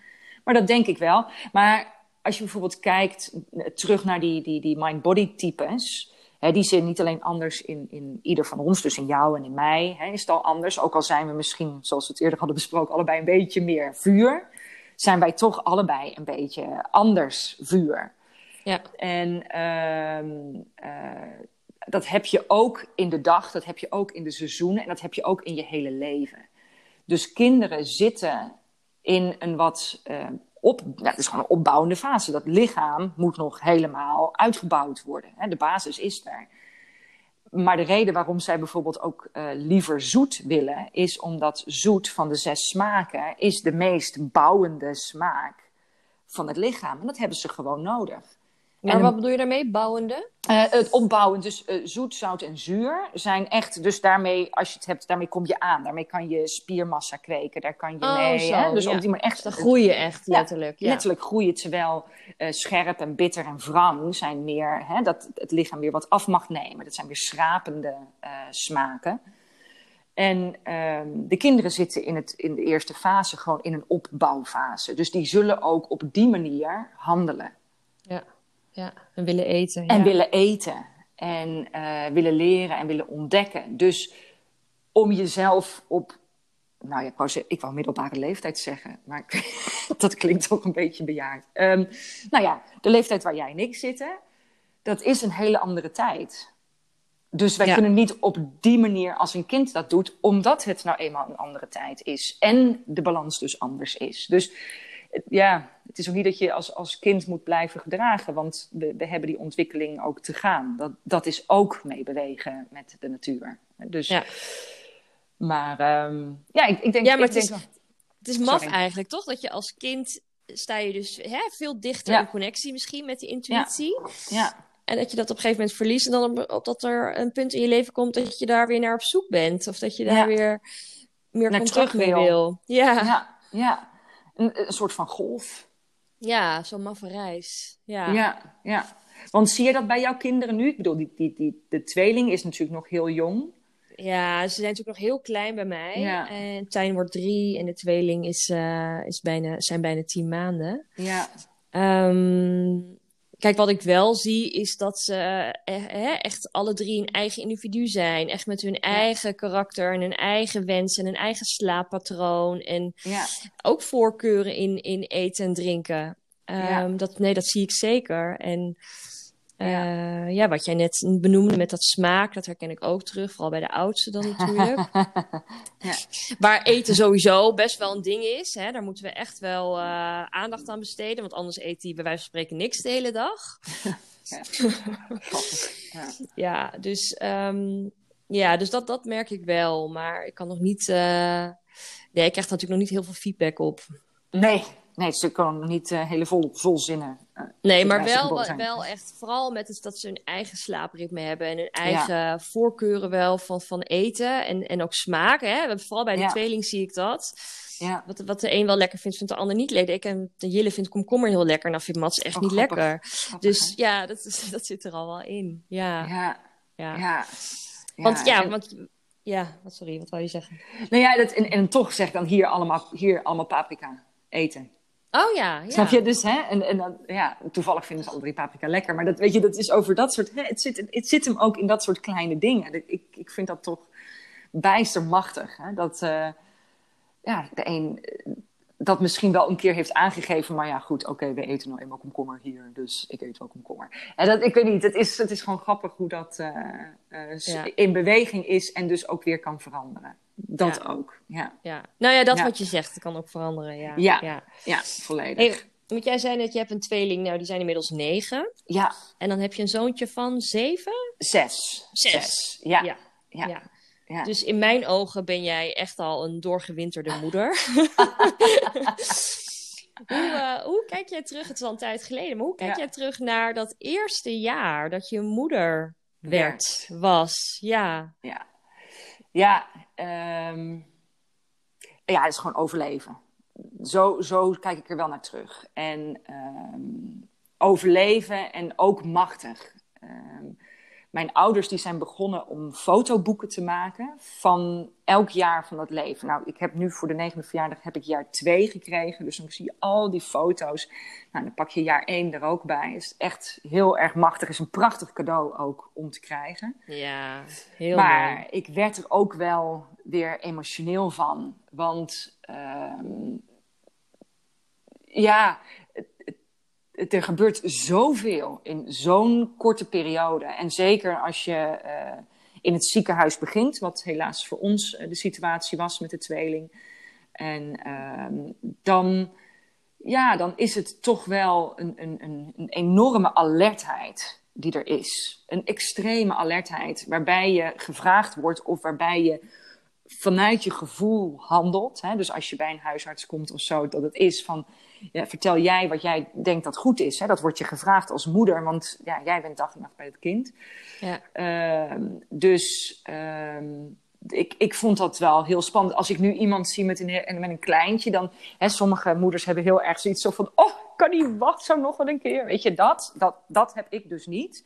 Maar dat denk ik wel. Maar als je bijvoorbeeld kijkt terug naar die, die, die mind-body types. Hè, die zijn niet alleen anders in, in ieder van ons, dus in jou en in mij. Hè, is het al anders. Ook al zijn we misschien, zoals we het eerder hadden besproken, allebei een beetje meer vuur. Zijn wij toch allebei een beetje anders vuur. Ja. En ehm, eh, dat heb je ook in de dag, dat heb je ook in de seizoenen en dat heb je ook in je hele leven. Dus kinderen zitten in een wat eh, op, nou, het is gewoon een opbouwende fase. Dat lichaam moet nog helemaal uitgebouwd worden. Hè? De basis is er. Maar de reden waarom zij bijvoorbeeld ook eh, liever zoet willen, is omdat zoet van de zes smaken is de meest bouwende smaak van het lichaam. En dat hebben ze gewoon nodig. Maar En- wat bedoel je daarmee, bouwende? Eh, het opbouwen, dus eh, zoet, zout en zuur, zijn echt, dus daarmee, als je het hebt, daarmee kom je aan. Daarmee kan je spiermassa kweken, daar kan je Oh, mee. zo, hè? Dus ja. op die manier echt Dan groei je echt letterlijk. Ja, letterlijk groeien. Terwijl eh, scherp en bitter en wrang zijn meer, hè, dat het lichaam weer wat af mag nemen. Dat zijn weer schrapende smaken. En ehm, de kinderen zitten in, het, in de eerste fase gewoon in een opbouwfase. Dus die zullen ook op die manier handelen. ja. Ja. En willen eten. En ja. willen eten. En eh, willen leren en willen ontdekken. Dus om jezelf op. Nou ja, ik wou, ze- ik wou middelbare leeftijd zeggen. Maar *laughs* dat klinkt toch een beetje bejaard. Ehm, nou ja, de leeftijd waar jij en ik zitten. Dat is een hele andere tijd. Dus wij Ja. kunnen niet op die manier als een kind dat doet. Omdat het nou eenmaal een andere tijd is. En de balans dus anders is. Dus ja, het is ook niet dat je als, als kind moet blijven gedragen, want we, we hebben die ontwikkeling ook te gaan. Dat, dat is ook meebewegen met de natuur. Dus, Ja. Maar ehm, ja, ik, ik denk... Ja, maar ik het is- Het is maf Sorry. eigenlijk, toch? Dat je als kind sta je dus hè, veel dichter Ja. in connectie misschien met die intuïtie. ja, En dat je dat op een gegeven moment verliest. En dan op, op dat er een punt in je leven komt dat je daar weer naar op zoek bent. Of dat je daar Ja. weer meer Naar contact terug mee wil. wil. Ja, ja. Ja, ja. Een, een soort van golf. zo'n maffe reis. Ja. Ja. ja, Want zie je dat bij jouw kinderen nu? Ik bedoel, die, die, die, de tweeling is natuurlijk nog heel jong. Ja, ze zijn natuurlijk nog heel klein bij mij. Ja. En Tijn wordt drie en de tweeling is, eh, is bijna, zijn bijna tien maanden. Ja, Ehm, kijk, wat ik wel zie is dat ze eh, eh, echt alle drie een eigen individu zijn. Echt met hun eigen karakter en hun eigen wensen en hun eigen slaappatroon. En ja, ook voorkeuren in, in eten en drinken. Ehm, Ja. dat, nee, dat zie ik zeker. En Ja. ja, wat jij net benoemde met dat smaak, dat herken ik ook terug. Vooral bij de oudste dan natuurlijk. *laughs* ja. Waar eten sowieso best wel een ding is. Hè? Daar moeten we echt wel uh, aandacht aan besteden. Want anders eet hij bij wijze van spreken niks de hele dag. ja. *laughs* ja. dus, um, ja, dus dat, dat merk ik wel. Maar ik kan nog niet... Uh... Nee, ik krijg natuurlijk nog niet heel veel feedback op. Nee, nee ze kan nog niet uh, hele vol, vol zinnen. Uh, nee, maar wel, wel echt vooral met het, dat ze hun eigen slaapritme hebben en hun eigen ja. voorkeuren wel van, van eten en, en ook smaak. Hè? Vooral bij de ja. tweeling zie ik dat. Ja. Wat, wat de een wel lekker vindt, vindt de ander niet lekker. Ik en de Jille vindt komkommer heel lekker. Nou vindt Mats echt oh, niet grappig. lekker. Grappig, dus hè? ja, dat, *laughs* dat zit er al wel in. Ja. Ja. ja. Want ja, want ja, sorry, wat wou je zeggen? Nou ja, dat, en, en toch zeg ik dan hier allemaal, hier allemaal paprika eten. Oh ja, ja. Snap je? Dus, hè, en, en dan, ja, toevallig vinden ze alle drie paprika lekker. Maar dat, weet je, dat is over dat soort... Hè, het, zit, het zit hem ook in dat soort kleine dingen. Ik, ik vind dat toch bijster machtig. Hè? Dat, uh, ja, de een dat misschien wel een keer heeft aangegeven. Maar ja, goed, oké, we eten nou eenmaal komkommer hier. Dus ik eet wel komkommer. En dat, ik weet niet, het is, het is gewoon grappig hoe dat uh, uh, ja. in beweging is. En dus ook weer kan veranderen. Dat ja. ook, ja. ja. Nou ja, dat wat je zegt, kan ook veranderen, ja. Ja, ja. volledig. Hey, want jij zei net, je hebt een tweeling, nou die zijn inmiddels negen. Ja. En dan heb je een zoontje van zeven? Zes. Zes, Zes. Ja. ja. ja. Ja. Dus in mijn ogen ben jij echt al een doorgewinterde *laughs* moeder. hoe, uh, hoe, kijk jij terug? Het is al een tijd geleden, maar hoe kijk ja. jij terug naar dat eerste jaar dat je moeder werd, werd. was? Ja. Ja, ja, um, ja, het is gewoon overleven. Zo, zo kijk ik er wel naar terug. En um, overleven en ook machtig. Um, mijn ouders die zijn begonnen om fotoboeken te maken van elk jaar van dat leven. Nou, ik heb nu voor de negende verjaardag heb ik jaar twee gekregen. Dus dan zie je al die foto's. Nou, dan pak je jaar één er ook bij. Is echt heel erg machtig. Is een prachtig cadeau ook om te krijgen. Ja, heel maar mooi. ik werd er ook wel weer emotioneel van. Want um, ja, er gebeurt zoveel in zo'n korte periode. En zeker als je uh, in het ziekenhuis begint, wat helaas voor ons uh, de situatie was met de tweeling. En uh, dan, ja, dan is het toch wel een, een, een, een enorme alertheid die er is. Een extreme alertheid, waarbij je gevraagd wordt of waarbij je vanuit je gevoel handelt. Hè? Dus als je bij een huisarts komt of zo, dat het is van ja, vertel jij wat jij denkt dat goed is. Hè? Dat wordt je gevraagd als moeder, want ja, jij bent dag en nacht bij het kind. Ja. Uh, dus uh, ik, ik vond dat wel heel spannend. Als ik nu iemand zie met een, met een kleintje, dan... Hè, sommige moeders hebben heel erg zoiets zo van... Oh, kan die wacht zo nog wel een keer? Weet je, dat, dat, dat heb ik dus niet.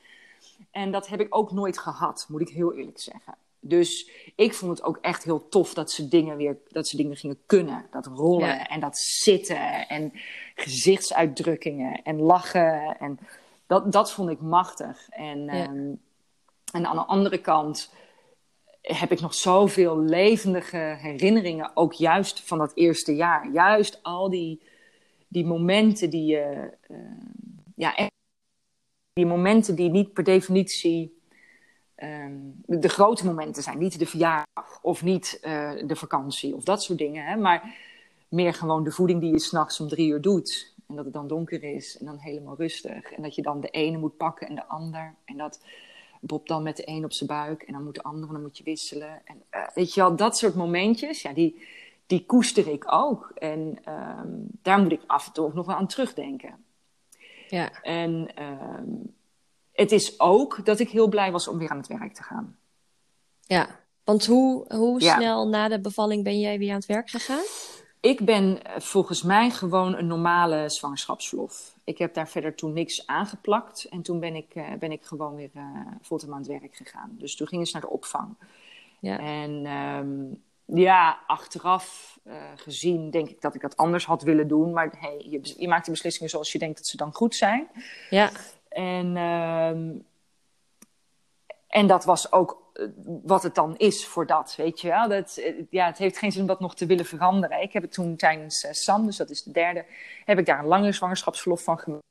En dat heb ik ook nooit gehad, moet ik heel eerlijk zeggen. Dus ik vond het ook echt heel tof dat ze dingen weer dat ze dingen gingen kunnen. Dat rollen ja. en dat zitten en gezichtsuitdrukkingen en lachen. En dat, dat vond ik machtig. En, ja. um, en aan de andere kant heb ik nog zoveel levendige herinneringen, ook juist van dat eerste jaar. Juist al die, die momenten die je. Uh, ja, echt, die momenten die niet per definitie um, de grote momenten zijn. Niet de verjaardag of niet uh, de vakantie of dat soort dingen. Hè? Maar meer gewoon de voeding die je s'nachts om drie uur doet. En dat het dan donker is en dan helemaal rustig. En dat je dan de ene moet pakken en de ander. En dat Bob dan met de een op zijn buik en dan moet de andere, dan moet je wisselen. En uh, weet je wel, dat soort momentjes, ja, die, die koester ik ook. En um, daar moet ik af en toe ook nog wel aan terugdenken. Ja. En um, het is ook dat ik heel blij was om weer aan het werk te gaan. Ja, want hoe, hoe ja. snel na de bevalling ben jij weer aan het werk gegaan? Ik ben volgens mij gewoon een normale zwangerschapsverlof. Ik heb daar verder toen niks aangeplakt. En toen ben ik, uh, ben ik gewoon weer uh, fulltime aan het werk gegaan. Dus toen gingen ze naar de opvang. Ja. En um, ja, achteraf uh, gezien denk ik dat ik dat anders had willen doen. Maar hey, je, je maakt de beslissingen zoals je denkt dat ze dan goed zijn. Ja. En, um, en dat was ook wat het dan is voor dat, weet je wel. Dat, ja, het heeft geen zin om dat nog te willen veranderen. Ik heb het toen tijdens uh, Sam, dus dat is de derde, heb ik daar een lange zwangerschapsverlof van gemaakt.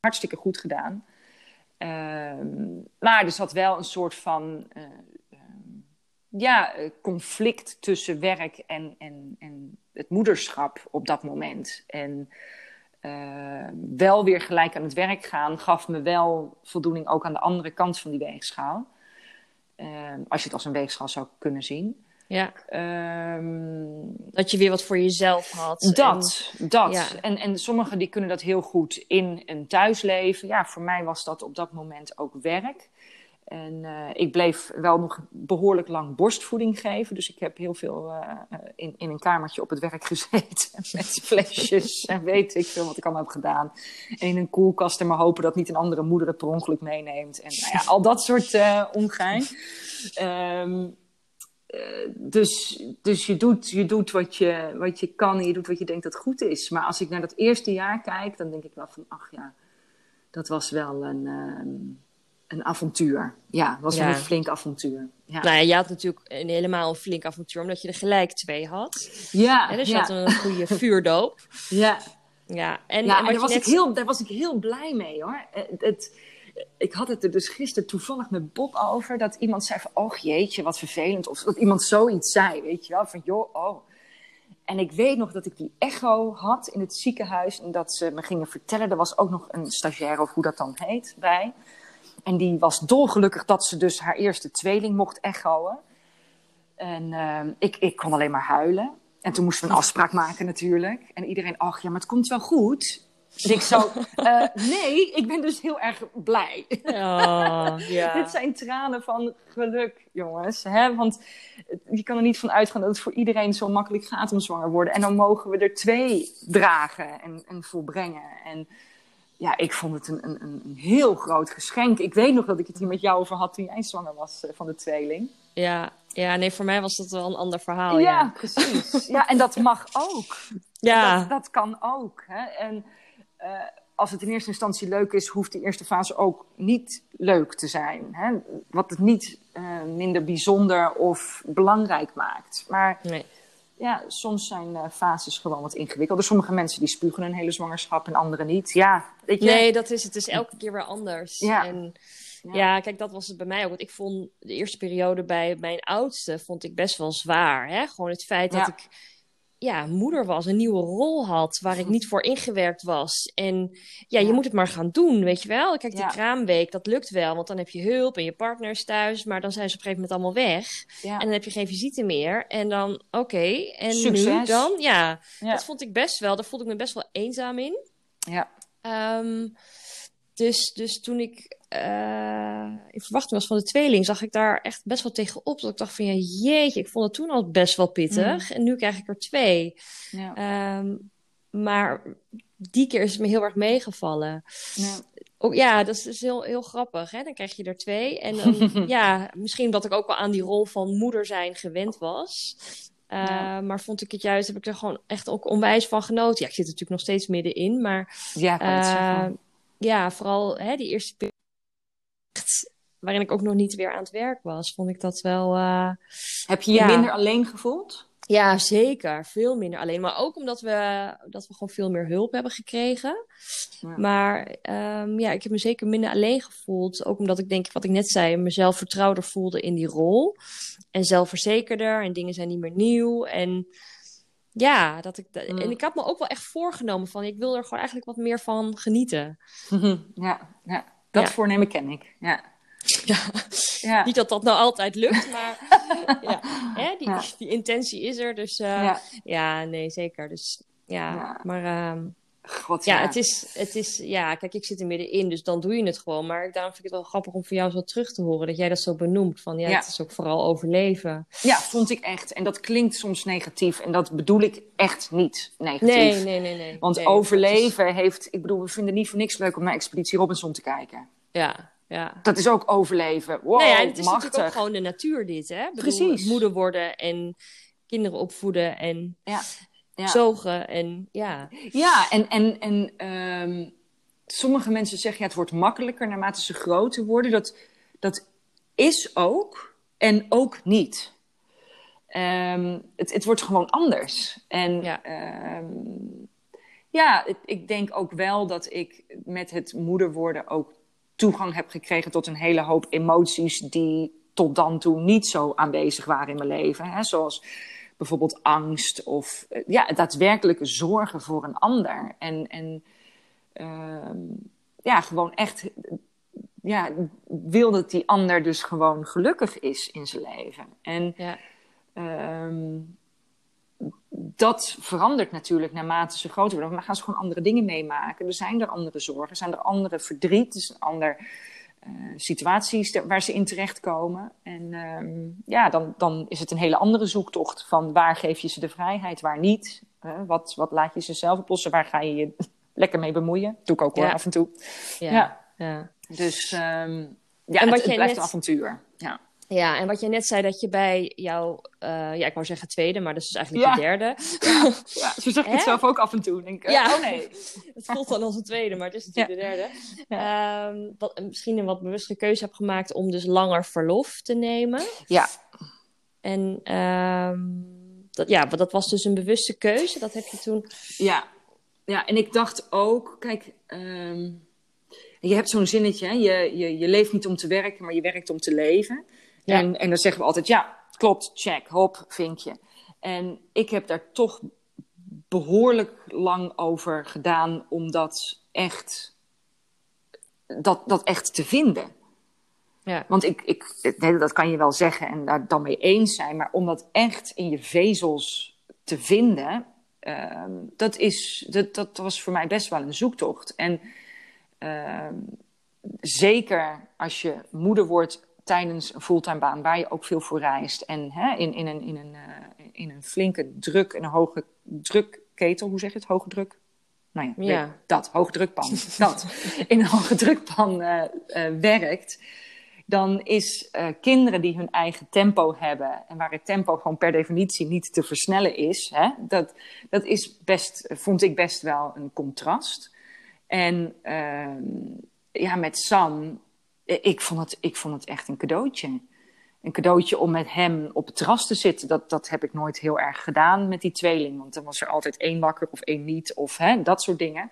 Hartstikke goed gedaan. Ehm, maar er zat wel een soort van eh, ehm, ja, eh, conflict tussen werk en, en, en het moederschap op dat moment. En uh, wel weer gelijk aan het werk gaan gaf me wel voldoening ook aan de andere kant van die weegschaal. Uh, als je het als een weegschaal zou kunnen zien. Ja. Um, dat je weer wat voor jezelf had. Dat, en, dat. Ja. En, en sommigen die kunnen dat heel goed in een thuisleven. Ja, voor mij was dat op dat moment ook werk. En uh, ik bleef wel nog behoorlijk lang borstvoeding geven. Dus ik heb heel veel uh, in, in een kamertje op het werk *laughs* gezeten. Met flesjes en weet ik veel wat ik allemaal heb gedaan. In een koelkast en maar hopen dat niet een andere moeder het per ongeluk meeneemt. En nou ja, al dat soort uh, ongein. Um, dus dus je doet, je doet wat, je, wat je kan en je doet wat je denkt dat goed is. Maar als ik naar dat eerste jaar kijk, dan denk ik wel van, ach ja, dat was wel een, um, een avontuur. Ja, was wel een flink avontuur. Ja. Nou ja, je had natuurlijk een, helemaal een flink avontuur, omdat je er gelijk twee had. Ja. En dus je ja. had een goede *laughs* vuurdoop. Ja. Ja, en, ja, en, en daar, was net... ik heel, daar was ik heel blij mee hoor. Het, het, ik had het er dus gisteren toevallig met Bob over. Dat iemand zei van, oh jeetje, wat vervelend. Of dat iemand zoiets zei, weet je wel. Van, joh, oh. En ik weet nog dat ik die echo had in het ziekenhuis. En dat ze me gingen vertellen. Er was ook nog een stagiair, of hoe dat dan heet, bij. En die was dolgelukkig dat ze dus haar eerste tweeling mocht echoen. En uh, ik, ik kon alleen maar huilen. En toen moesten we een afspraak maken natuurlijk. En iedereen, ach ja, maar het komt wel goed. En ik zo, uh, *laughs* nee, ik ben dus heel erg blij. Oh. *laughs* Dit zijn tranen van geluk, jongens. Hè? Want je kan er niet van uitgaan dat het voor iedereen zo makkelijk gaat om zwanger worden. En dan mogen we er twee dragen en, en volbrengen. En ja, ik vond het een, een, een heel groot geschenk. Ik weet nog dat ik het hier met jou over had toen jij zwanger was uh, van de tweeling. Ja, ja, nee, voor mij was dat wel een ander verhaal. Ja, ja. precies. Ja, en dat mag ook. *laughs* Ja. Dat, dat kan ook. Hè? En uh, als het in eerste instantie leuk is, hoeft die eerste fase ook niet leuk te zijn. Hè? Wat het niet uh, minder bijzonder of belangrijk maakt. Maar nee. Ja, soms zijn uh, fases gewoon wat ingewikkelder. Sommige mensen die spugen een hele zwangerschap en andere niet. Ja, weet je? Nee, dat is het. Het is elke keer weer anders. Ja. En, ja. ja. kijk, dat was het bij mij ook. Want ik vond de eerste periode bij mijn oudste vond ik best wel zwaar. Hè? Gewoon het feit dat ik ja, moeder was, een nieuwe rol had waar ik niet voor ingewerkt was. En ja, je moet het maar gaan doen, weet je wel. Kijk, die Ja. kraamweek, dat lukt wel, want dan heb je hulp en je partner is thuis, maar dan zijn ze op een gegeven moment allemaal weg. Ja. En dan heb je geen visite meer. En dan, oké, en nu Succes. dan? Ja, Ja. dat vond ik best wel, daar voelde ik me best wel eenzaam in. ja. Ehm, dus, dus toen ik eh, in verwachting was van de tweeling, zag ik daar echt best wel tegenop. Dat ik dacht van, ja, jeetje, ik vond het toen al best wel pittig. En nu krijg ik er twee. Ja. Ehm, maar die keer is het me heel erg meegevallen. Ja. Ook, ja, dat is dus heel, heel grappig. Hè? Dan krijg je er twee. En dan, *laughs* ja, misschien dat ik ook wel aan die rol van moeder zijn gewend was. Uh, Ja. Maar vond ik het juist, heb ik er gewoon echt ook onwijs van genoten. Ja, ik zit er natuurlijk nog steeds middenin, maar Ja, uh, zeggen. ja, vooral hè, die eerste waarin ik ook nog niet weer aan het werk was, vond ik dat wel. Uh, Heb je je ja. minder alleen gevoeld? ja, zeker. Veel minder alleen. Maar ook omdat we, dat we gewoon veel meer hulp hebben gekregen. Ja. Maar um, ja, ik heb me zeker minder alleen gevoeld. Ook omdat ik denk, wat ik net zei, mezelf vertrouwder voelde in die rol. En zelfverzekerder. En dingen zijn niet meer nieuw. En ja, dat ik, Mm. en ik had me ook wel echt voorgenomen van, ik wil er gewoon eigenlijk wat meer van genieten. *laughs* Ja, ja. dat Ja. voornemen ken ik. Ja. *laughs* Ja. Ja. Niet dat dat nou altijd lukt, maar *laughs* *laughs* ja, hè, die, Ja. die intentie is er. Dus uh, ja. Nee, zeker. Dus ja, maar um, God, ja, ja. het is, het is, ja, kijk, ik zit er middenin, dus dan doe je het gewoon. Maar daarom vind ik het wel grappig om van jou zo terug te horen, dat jij dat zo benoemt. Van ja, het is ook vooral overleven. Ja, vond ik echt. En dat klinkt soms negatief. En dat bedoel ik echt niet negatief. Nee, nee, nee, nee. Want nee, overleven heeft... Ik bedoel, we vinden niet voor niks leuk om naar Expeditie Robinson te kijken. ja, ja. Dat is ook overleven. Wow, nou ja, en het is machtig. natuurlijk ook gewoon de natuur dit, hè? Bedoel, Precies. moeder worden en kinderen opvoeden en Ja. Ja. zogen en ja. Ja, en, en, en ehm, sommige mensen zeggen ja, het wordt makkelijker naarmate ze groter worden. Dat, dat is ook en ook niet. Ehm, het, het wordt gewoon anders. En Ja. ehm, ja, ik denk ook wel dat ik met het moeder worden ook toegang heb gekregen tot een hele hoop emoties die tot dan toe niet zo aanwezig waren in mijn leven. Hè? Zoals bijvoorbeeld angst of uh, ja, daadwerkelijke zorgen voor een ander. En, en ehm, ja, gewoon echt ja, wil dat die ander dus gewoon gelukkig is in zijn leven. En ja. Ehm, dat verandert natuurlijk naarmate ze groter worden. Maar gaan ze gewoon andere dingen meemaken. Er zijn er andere zorgen, zijn er andere verdriet, er andere uh, situaties waar ze in terechtkomen. En um, ja, dan, dan is het een hele andere zoektocht van waar geef je ze de vrijheid, waar niet. Uh, wat, wat laat je ze zelf oplossen, waar ga je je *laughs* lekker mee bemoeien. Doe ik ook hoor, af en toe. Ja, ja. ja. Dus um, ja, en wat het, het blijft net... een avontuur. Ja. Ja, en wat je net zei, dat je bij jouw, uh, ja, ik wou zeggen tweede, maar dat is dus eigenlijk ja. de derde. Ja, ja. zo zeg ik het zelf ook af en toe. Denk ik, ja, oh nee. *laughs* het voelt dan als een tweede, maar het is natuurlijk de derde. Um, wat, misschien een wat bewustere keuze hebt gemaakt om dus langer verlof te nemen. Ja. En um, dat, ja, dat was dus een bewuste keuze, dat heb je toen... Ja, ja en ik dacht ook, kijk... Um, je hebt zo'n zinnetje, hè? Je, je, je leeft niet om te werken, maar je werkt om te leven. Ja. En, en dan zeggen we altijd, ja, klopt, check, hop, vinkje. En ik heb daar toch behoorlijk lang over gedaan om dat echt, dat, dat echt te vinden. Ja. Want ik, ik, dat kan je wel zeggen en daar dan mee eens zijn, maar om dat echt in je vezels te vinden, uh, dat, is, dat, dat was voor mij best wel een zoektocht. En uh, zeker als je moeder wordt tijdens een fulltime baan waar je ook veel voor reist. En hè, in, in, een, in, een, uh, in een flinke druk en een hoge drukketel, hoe zeg je het? Hoge druk? Nou ja, ja. dat, hoge drukpan. *laughs* dat. In een hoge drukpan uh, uh, werkt. Dan is kinderen die hun eigen tempo hebben. En waar het tempo gewoon per definitie niet te versnellen is. Hè, dat, dat is best, vond ik best wel een contrast. En ehm, ja, met Sam eh, ik vond, het, ik vond het echt een cadeautje. Een cadeautje om met hem op het terras te zitten. Dat, dat heb ik nooit heel erg gedaan met die tweeling. Want dan was er altijd één wakker of één niet. Of hè, dat soort dingen.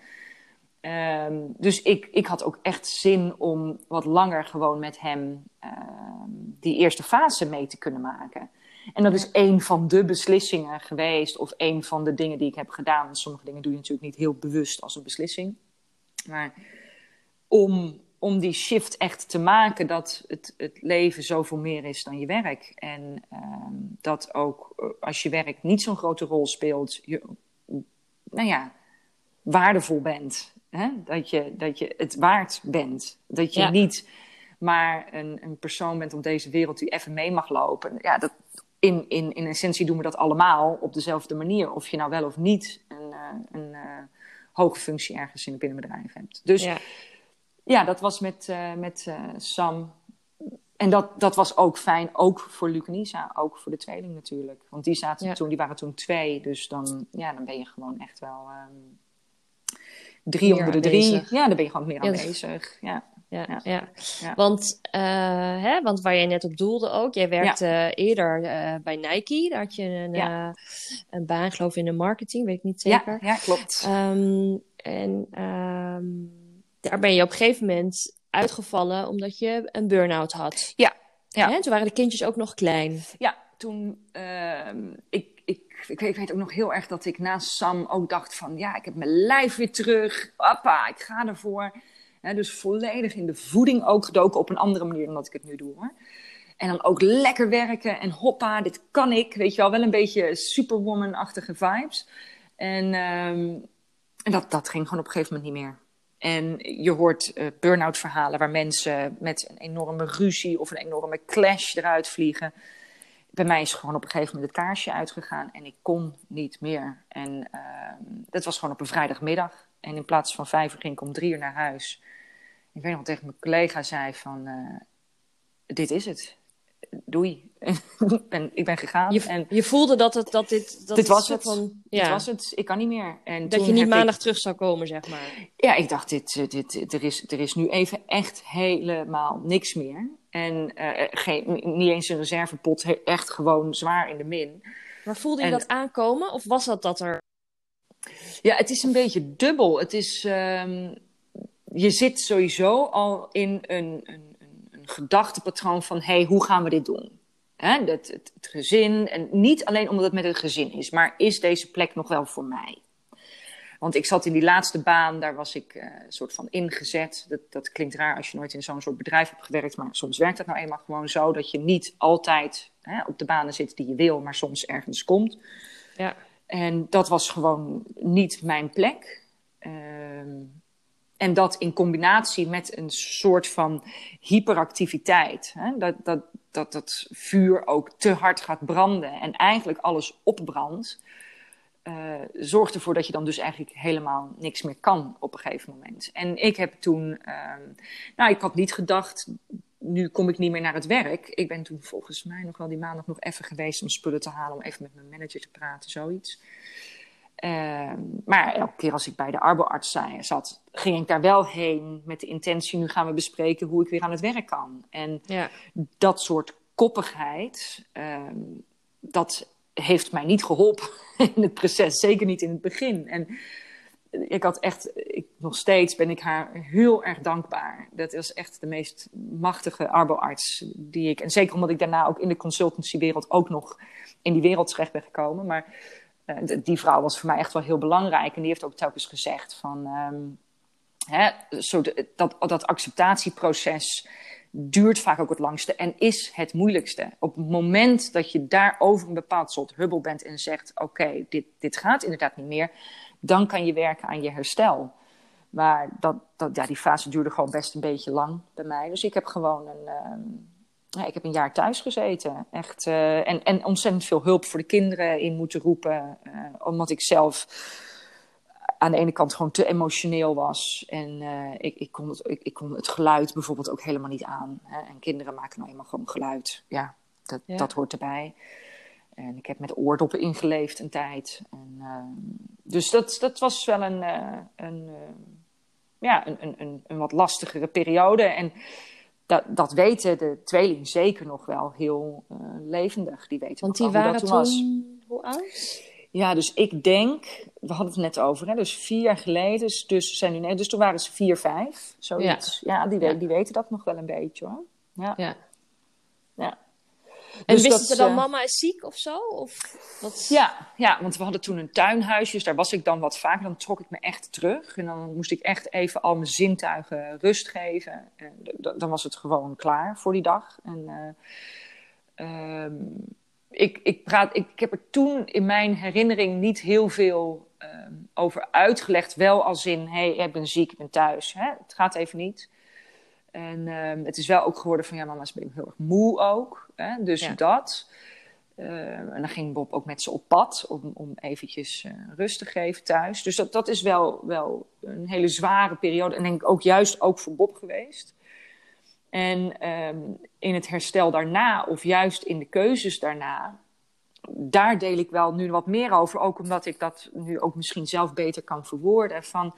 Um, dus ik, ik had ook echt zin om wat langer gewoon met hem um, die eerste fase mee te kunnen maken. En dat is een van de beslissingen geweest. Of een van de dingen die ik heb gedaan. Sommige dingen doe je natuurlijk niet heel bewust als een beslissing. Maar om om die shift echt te maken dat het, het leven zoveel meer is dan je werk. En um, dat ook eh, als je werk niet zo'n grote rol speelt, je, nou ja, waardevol bent. Hè? Dat, je, dat je het waard bent. Dat je niet maar een, een persoon bent op deze wereld die even mee mag lopen. Ja, dat, in, in, in essentie doen we dat allemaal op dezelfde manier. Of je nou wel of niet een, uh, een uh, hoge functie ergens in een binnenbedrijf hebt. Dus ja ja, dat was met, uh, met uh, Sam. En dat, dat was ook fijn, ook voor Luc en Isa, ook voor de tweeling natuurlijk. Want die, zaten ja. toen, die waren toen twee, dus dan, ja, dan ben je gewoon echt wel um, drie onder de drie. Ja, dan ben je gewoon meer aanwezig. Ja. Ja, ja. ja. ja. Want, uh, hè, want waar jij net op doelde ook, jij werkte ja. eerder uh, bij Nike. Daar had je een, uh, een baan, geloof ik, in de marketing, weet ik niet zeker. Ja, ja klopt. Um, en um, daar ben je op een gegeven moment uitgevallen omdat je een burn-out had. Ja. ja. En toen waren de kindjes ook nog klein. Ja, toen. Uh, ik, ik, ik, weet ook nog heel erg dat ik na Sam ook dacht van... ja, ik heb mijn lijf weer terug. Papa, ik ga ervoor. He, dus volledig in de voeding ook gedoken op een andere manier dan dat ik het nu doe. Hoor. En dan ook lekker werken en hoppa, dit kan ik. Weet je wel, wel een beetje superwoman-achtige vibes. En, um, en dat, dat ging gewoon op een gegeven moment niet meer. En je hoort uh, burn-out verhalen waar mensen met een enorme ruzie of een enorme clash eruit vliegen. Bij mij is gewoon op een gegeven moment het kaarsje uitgegaan en ik kon niet meer. En uh, dat was gewoon op een vrijdagmiddag. En in plaats van vijf uur ging ik om drie uur naar huis. Ik weet nog tegen mijn collega zei van, uh, dit is het doei. *laughs* ik, ben, ik ben gegaan. Je, en je voelde dat, het, dat dit... Dat dit was het. Van, ja. Dit was het. Ik kan niet meer. En dat je niet maandag ik... terug zou komen, zeg maar. Ja, ik dacht, dit, dit, er, is, er is nu even echt helemaal niks meer. En uh, geen, niet eens een reservepot, echt gewoon zwaar in de min. Maar voelde je en, dat aankomen? Of was dat dat er... Ja, het is een beetje dubbel. Het is... Um, je zit sowieso al in een, een, een gedachtepatroon van: hé, hey, hoe gaan we dit doen? Hè, het, het, het, gezin, en niet alleen omdat het met het gezin is, maar is deze plek nog wel voor mij? Want ik zat in die laatste baan, daar was ik uh, soort van ingezet. Dat, dat klinkt raar als je nooit in zo'n soort bedrijf hebt gewerkt, maar soms werkt het nou eenmaal gewoon zo dat je niet altijd hè, op de banen zit die je wil, maar soms ergens komt. Ja. En dat was gewoon niet mijn plek. Ehm, en dat in combinatie met een soort van hyperactiviteit. Hè? Dat, dat, dat dat vuur ook te hard gaat branden en eigenlijk alles opbrandt. Uh, zorgt ervoor dat je dan dus eigenlijk helemaal niks meer kan op een gegeven moment. En ik heb toen, uh, nou, ik had niet gedacht, nu kom ik niet meer naar het werk. Ik ben toen volgens mij nog wel die maandag nog even geweest om spullen te halen, om even met mijn manager te praten, zoiets. Uh, maar elke keer als ik bij de arboarts zat, ging ik daar wel heen met de intentie, nu gaan we bespreken hoe ik weer aan het werk kan. En ja. dat soort koppigheid, ehm, dat heeft mij niet geholpen *laughs* in het proces, zeker niet in het begin. En ik had echt, ik, nog steeds ben ik haar heel erg dankbaar. Dat is echt de meest machtige arboarts die ik, en zeker omdat ik daarna ook in de consultancywereld ook nog in die wereld terecht ben gekomen. Maar die vrouw was voor mij echt wel heel belangrijk en die heeft ook telkens gezegd van, um, hè, zo dat, dat acceptatieproces duurt vaak ook het langste en is het moeilijkste. Op het moment dat je daar over een bepaald soort hubbel bent en zegt: Oké, dit, dit gaat inderdaad niet meer, dan kan je werken aan je herstel. Maar dat, dat, ja, die fase duurde gewoon best een beetje lang bij mij. Dus ik heb gewoon een, uh, ja, ik heb een jaar thuis gezeten. Echt, uh, en, en ontzettend veel hulp voor de kinderen in moeten roepen. Uh, omdat ik zelf aan de ene kant gewoon te emotioneel was. En uh, ik, ik, kon het, ik, ik, kon het geluid bijvoorbeeld ook helemaal niet aan. Hè? En kinderen maken nou eenmaal gewoon geluid. Ja, dat, ja. dat hoort erbij. En ik heb met oordoppen ingeleefd een tijd. En, dus dat, dat was wel een, een, ja, een, een, een, een, wat lastigere periode. En dat, dat weten de tweeling zeker nog wel heel levendig. Die weten Want die waren toen, was. hoe oud? Ja, dus ik denk, we hadden het net over, hè, dus vier jaar geleden, dus, zijn nu, net, dus toen waren ze vier, vijf, zoiets. Ja, ja, die, ja. die weten dat nog wel een beetje hoor. Ja. ja. En dus wisten ze dan, uh, mama is ziek of zo? Of wat? Ja, ja, want we hadden toen een tuinhuisje, dus daar was ik dan wat vaker. Dan trok ik me echt terug en dan moest ik echt even al mijn zintuigen rust geven. En dan was het gewoon klaar voor die dag. En uh, um, ik, ik, praat, ik, ik, heb er toen in mijn herinnering niet heel veel uh, over uitgelegd. Wel als in, hé, hey, ik ben ziek, ik ben thuis. Hè? Het gaat even niet. En uh, het is wel ook geworden van, ja, mama is heel erg moe ook. Hè? Dus ja. dat. Uh, en dan ging Bob ook met ze op pad om, om eventjes uh, rust te geven thuis. Dus dat, dat is wel, wel een hele zware periode. En denk ik ook juist ook voor Bob geweest. En um, in het herstel daarna, of juist in de keuzes daarna, daar deel ik wel nu wat meer over. Ook omdat ik dat nu ook misschien zelf beter kan verwoorden. Van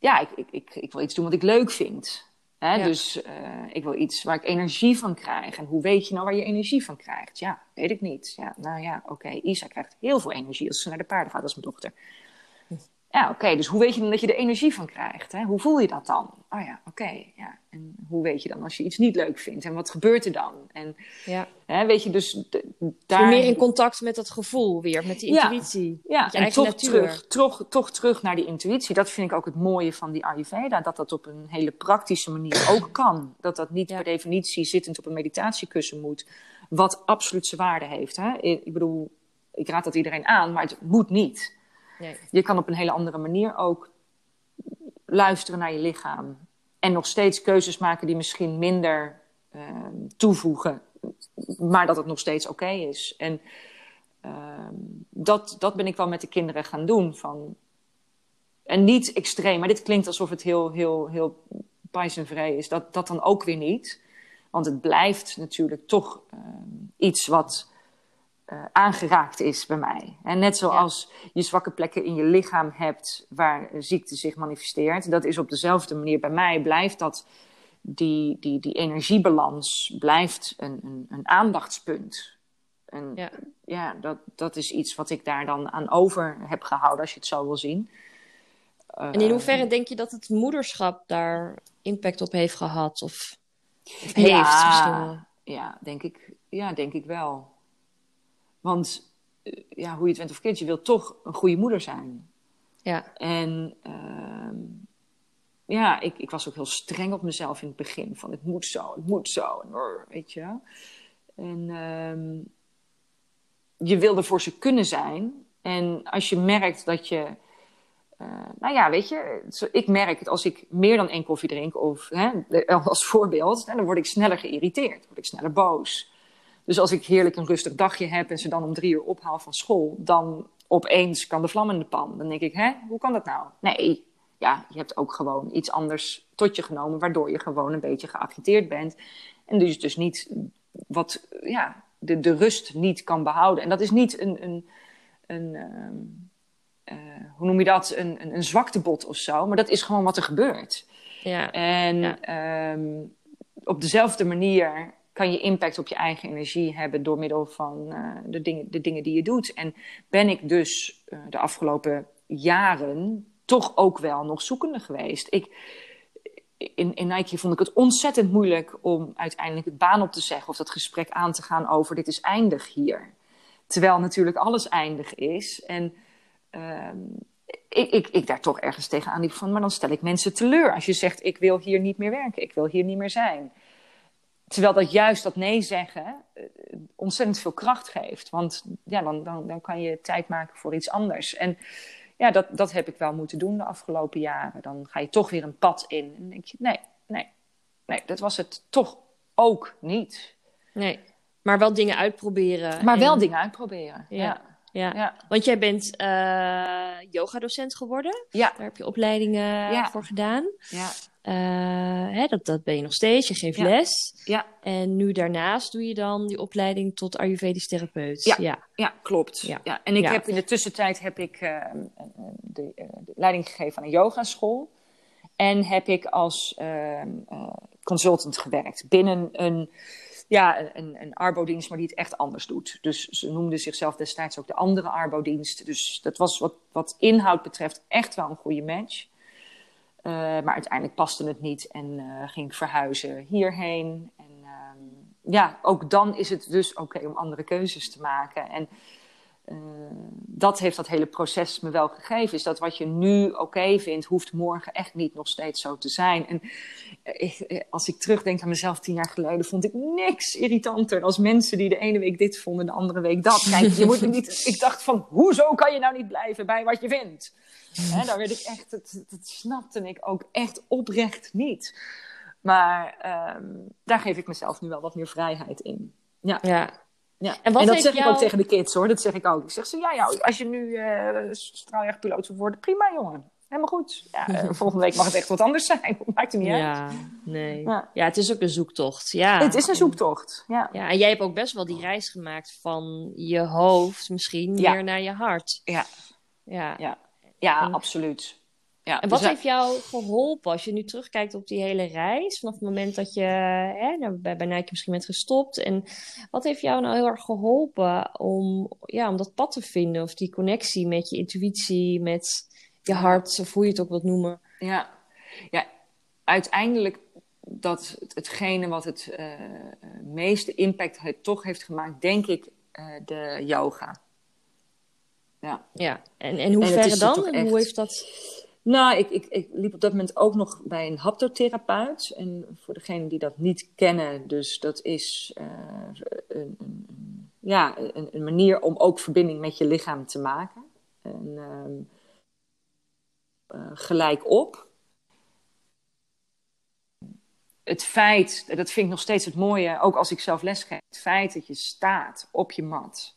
ja, ik, ik, ik, ik, wil iets doen wat ik leuk vind. Hè? Ja. Dus uh, ik wil iets waar ik energie van krijg. En hoe weet je nou waar je energie van krijgt? Ja, weet ik niet. Ja, nou ja, oké. Okay. Isa krijgt heel veel energie als ze naar de paarden gaat als mijn dochter. Ja, oké, okay, dus hoe weet je dan dat je er energie van krijgt? Hè? Hoe voel je dat dan? Oh ja, oké, okay, ja. En hoe weet je dan als je iets niet leuk vindt? En wat gebeurt er dan? En ja. hè, weet je, dus daar... Je meer in contact met dat gevoel weer, met die intuïtie. Ja, ja. en toch terug, toch, toch terug naar die intuïtie. Dat vind ik ook het mooie van die Ayurveda. Dat dat op een hele praktische manier ook kan. Dat dat niet ja. per definitie zittend op een meditatiekussen moet. Wat absoluut zijn waarde heeft. Hè? Ik bedoel, ik raad dat iedereen aan, maar het moet niet. Je kan op een hele andere manier ook luisteren naar je lichaam. En nog steeds keuzes maken die misschien minder uh, toevoegen. Maar dat het nog steeds oké is. En uh, dat, dat ben ik wel met de kinderen gaan doen. Van, en niet extreem, maar dit klinkt alsof het heel, heel, heel pijzenvrij is. Dat, dat dan ook weer niet. Want het blijft natuurlijk toch uh, iets wat uh, aangeraakt is bij mij. En net zoals ja. je zwakke plekken in je lichaam hebt waar ziekte zich manifesteert, dat is op dezelfde manier bij mij blijft dat die, die, die energiebalans blijft een, een, een aandachtspunt. En ja, ja dat, dat is iets wat ik daar dan aan over heb gehouden, als je het zo wil zien. en in hoeverre denk je dat het moederschap daar impact op heeft gehad? Of, of heeft ja, Ja, denk ik, ja, denk ik wel. Want ja, hoe je het went of keert, je wilt toch een goede moeder zijn. Ja. En uh, ja, ik, ik was ook heel streng op mezelf in het begin. Van het moet zo, het moet zo. En, weet je. En uh, je wilde voor ze kunnen zijn. En als je merkt dat je... Uh, nou ja, weet je, ik merk het als ik meer dan één koffie drink, of hè, als voorbeeld, dan word ik sneller geïrriteerd, word ik sneller boos. Dus als ik heerlijk een rustig dagje heb en ze dan om drie uur ophaal van school, dan opeens kan de vlam in de pan. Dan denk ik, hè, hoe kan dat nou? Nee, ja, je hebt ook gewoon iets anders tot je genomen, waardoor je gewoon een beetje geagiteerd bent. En dus, dus niet wat, ja, de, de rust niet kan behouden. En dat is niet een, een, een uh, hoe noem je dat, een, een, een zwaktebod of zo, maar dat is gewoon wat er gebeurt. Ja. En ja. Um, op dezelfde manier kan je impact op je eigen energie hebben door middel van uh, de, dingen, de dingen die je doet. En ben ik dus uh, de afgelopen jaren toch ook wel nog zoekende geweest. Ik, in, in Nike vond ik het ontzettend moeilijk om uiteindelijk het baan op te zeggen of dat gesprek aan te gaan over dit is eindig hier. Terwijl natuurlijk alles eindig is. En uh, ik, ik, ik daar toch ergens tegenaan liep van, maar dan stel ik mensen teleur. Als je zegt, ik wil hier niet meer werken, ik wil hier niet meer zijn. Terwijl dat juist dat nee zeggen uh, ontzettend veel kracht geeft. Want ja, dan, dan, dan kan je tijd maken voor iets anders. En ja, dat, dat heb ik wel moeten doen de afgelopen jaren. Dan ga je toch weer een pad in. En denk je, nee, nee, nee, dat was het toch ook niet. Nee, maar wel dingen uitproberen. Maar en... wel dingen uitproberen, ja. ja. Ja. ja. want jij bent uh, yogadocent geworden. Ja. Daar heb je opleidingen ja. voor gedaan. Ja. Uh, hè, dat, dat ben je nog steeds, je geeft ja. les. Ja. En nu daarnaast doe je dan die opleiding tot Ayurvedisch therapeut. Ja, ja. ja klopt. Ja. Ja. En ik heb in de tussentijd heb ik uh, de, uh, de, leiding gegeven aan een yogaschool. En heb ik als consultant gewerkt binnen een, ja, een, een arbodienst, maar die het echt anders doet. Dus ze noemden zichzelf destijds ook de andere arbodienst. Dus dat was wat, wat inhoud betreft echt wel een goede match. Uh, maar uiteindelijk paste het niet en uh, ging ik verhuizen hierheen. En uh, ja, ook dan is het dus oké om andere keuzes te maken. En uh, dat heeft dat hele proces me wel gegeven. Is dat wat je nu oké okay vindt, hoeft morgen echt niet nog steeds zo te zijn. En ik, als ik terugdenk aan mezelf tien jaar geleden, vond ik niks irritanter als mensen die de ene week dit vonden, de andere week dat. Kijk, je moet niet. *laughs* Ik dacht van, hoezo kan je nou niet blijven bij wat je vindt? Hè, daar werd ik echt, dat, dat snapte ik ook echt oprecht niet. Maar um, daar geef ik mezelf nu wel wat meer vrijheid in. Ja. ja. Ja. En, en dat zeg jou... ik ook tegen de kids hoor. Dat zeg ik ook. Ik zeg ze, ja, ja als je nu uh, straaljachtpiloot wil worden, prima jongen. Helemaal goed. Ja, uh, *laughs* volgende week mag het echt wat anders zijn. *laughs* Maakt het niet ja, uit. Nee. Ja. ja, het is ook een zoektocht. Ja. Het is een zoektocht. Ja. ja, en jij hebt ook best wel die reis gemaakt van je hoofd misschien meer naar je hart. Ja. Ja. ja. Ja, en, absoluut. Ja, en wat dus heeft jou geholpen als je nu terugkijkt op die hele reis? Vanaf het moment dat je hè, nou, bij, bij Nike misschien bent gestopt. En wat heeft jou nou heel erg geholpen om, ja, om dat pad te vinden? Of die connectie met je intuïtie, met je hart, of hoe je het ook wilt noemen. Ja, ja uiteindelijk dat hetgene wat het uh, meeste impact het toch heeft gemaakt, denk ik, uh, de yoga. Ja. ja. En, en hoe verre dan? En hoe heeft dat... Nou, ik, ik, ik liep op dat moment ook nog bij een haptotherapeut. En voor degenen die dat niet kennen, dus dat is uh, een, een, ja, een, een, manier om ook verbinding met je lichaam te maken. En, uh, uh, gelijk op. Het feit, dat vind ik nog steeds het mooie, ook als ik zelf lesgeef, het feit dat je staat op je mat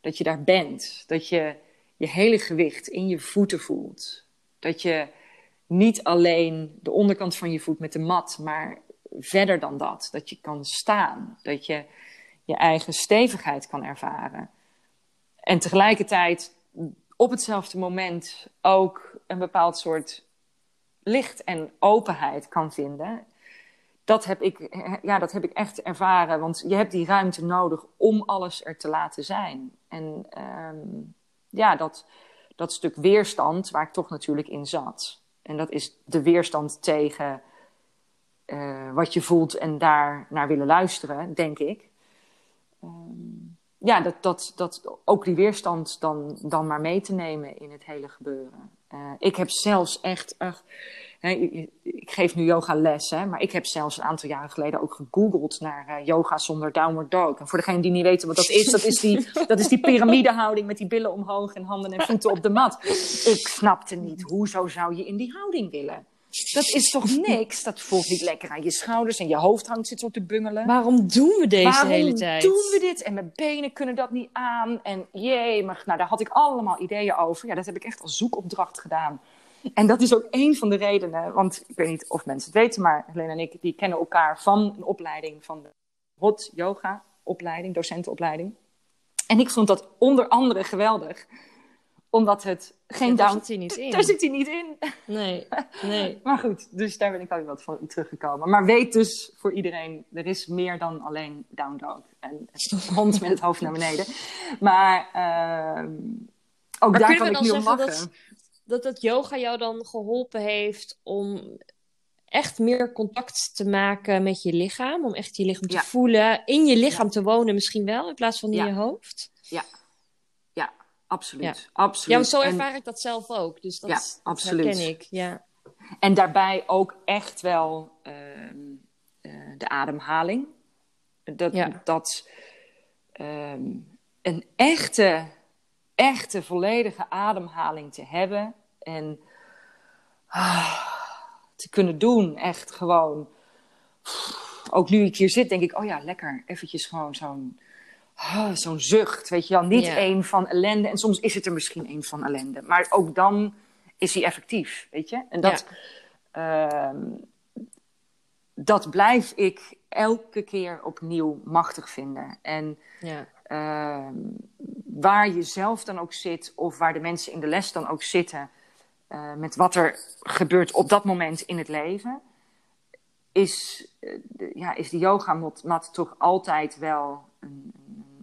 dat je daar bent. Dat je je hele gewicht in je voeten voelt. Dat je niet alleen de onderkant van je voet met de mat, maar verder dan dat. Dat je kan staan. Dat je je eigen stevigheid kan ervaren. En tegelijkertijd op hetzelfde moment ook een bepaald soort licht en openheid kan vinden dat heb, ik, ja, dat heb ik echt ervaren. Want je hebt die ruimte nodig om alles er te laten zijn. En um, ja, dat, dat stuk weerstand waar ik toch natuurlijk in zat. En dat is de weerstand tegen uh, wat je voelt en daar naar willen luisteren, denk ik. Um, ja, dat, dat, dat ook die weerstand dan, dan maar mee te nemen in het hele gebeuren. Uh, ik heb zelfs echt, uh, hè, ik geef nu yoga les, hè, maar ik heb zelfs een aantal jaren geleden ook gegoogeld naar uh, yoga zonder downward dog. En voor degenen die niet weten wat dat is, dat is die, *laughs* dat is die piramidehouding met die billen omhoog en handen en voeten op de mat. Ik snapte niet, hoezo zou je in die houding willen? Dat is toch niks? Dat voelt niet lekker aan je schouders en je hoofd hangt zit zo te bungelen. Waarom doen we deze Waarom hele tijd? doen we dit? En mijn benen kunnen dat niet aan. En jee, maar nou, daar had ik allemaal ideeën over. Ja, dat heb ik echt als zoekopdracht gedaan. En dat is ook een van de redenen. Want ik weet niet of mensen het weten, maar Helena en ik die kennen elkaar van een opleiding van de hot yoga opleiding, docentenopleiding. En ik vond dat onder andere geweldig omdat het geen Ja, daar down... zit hij niet in. Daar zit hij niet in. Nee, nee. *laughs* Maar goed, dus daar ben ik alweer wat van teruggekomen. Maar weet dus voor iedereen, er is meer dan alleen down dog. En hond met het hoofd naar beneden. Maar ehm, ook Maar daar kan ik nu om lachen. dat, dat dat yoga jou dan geholpen heeft om echt meer contact te maken met je lichaam? Om echt je lichaam te Ja. voelen, in je lichaam te wonen misschien wel, in plaats van in Ja. je hoofd? Ja absoluut. Ja. absoluut. Ja, want zo En- ervaar ik dat zelf ook. Dus dat, Ja, absoluut. herken ik. Ja. En daarbij ook echt wel ehm, eh, de ademhaling. Dat, Ja. dat ehm, een echte, echte volledige ademhaling te hebben en ah, te kunnen doen. Echt gewoon. Ook nu ik hier zit, denk ik, oh ja, lekker. Eventjes gewoon zo'n zo'n zucht, weet je wel. Niet één van ellende. En soms is het er misschien één van ellende. Maar ook dan is hij effectief, weet je. En dat, ehm, dat blijf ik elke keer opnieuw machtig vinden. En Ja. ehm, waar je zelf dan ook zit, of waar de mensen in de les dan ook zitten, eh, met wat er gebeurt op dat moment in het leven, is, eh, de, ja, is de yogamat mat toch altijd wel een,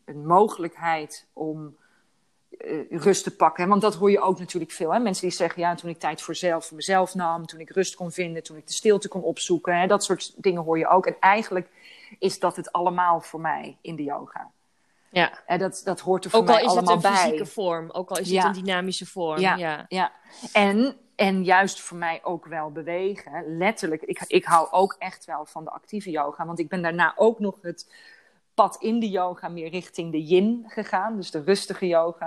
een, mogelijkheid om eh, rust te pakken. Want dat hoor je ook natuurlijk veel. Hè? Mensen die zeggen, ja, toen ik tijd voor, zelf, voor mezelf nam, toen ik rust kon vinden, toen ik de stilte kon opzoeken, hè? dat soort dingen hoor je ook. En eigenlijk is dat het allemaal voor mij in de yoga. ja. En dat, dat hoort er voor Ook al mij is het allemaal een bij. fysieke vorm, ook al is Ja. het een dynamische vorm. Ja. Ja. Ja, en, en juist voor mij ook wel bewegen. Letterlijk, ik, ik hou ook echt wel van de actieve yoga. Want ik ben daarna ook nog het pad in de yoga meer richting de yin gegaan. Dus de rustige yoga.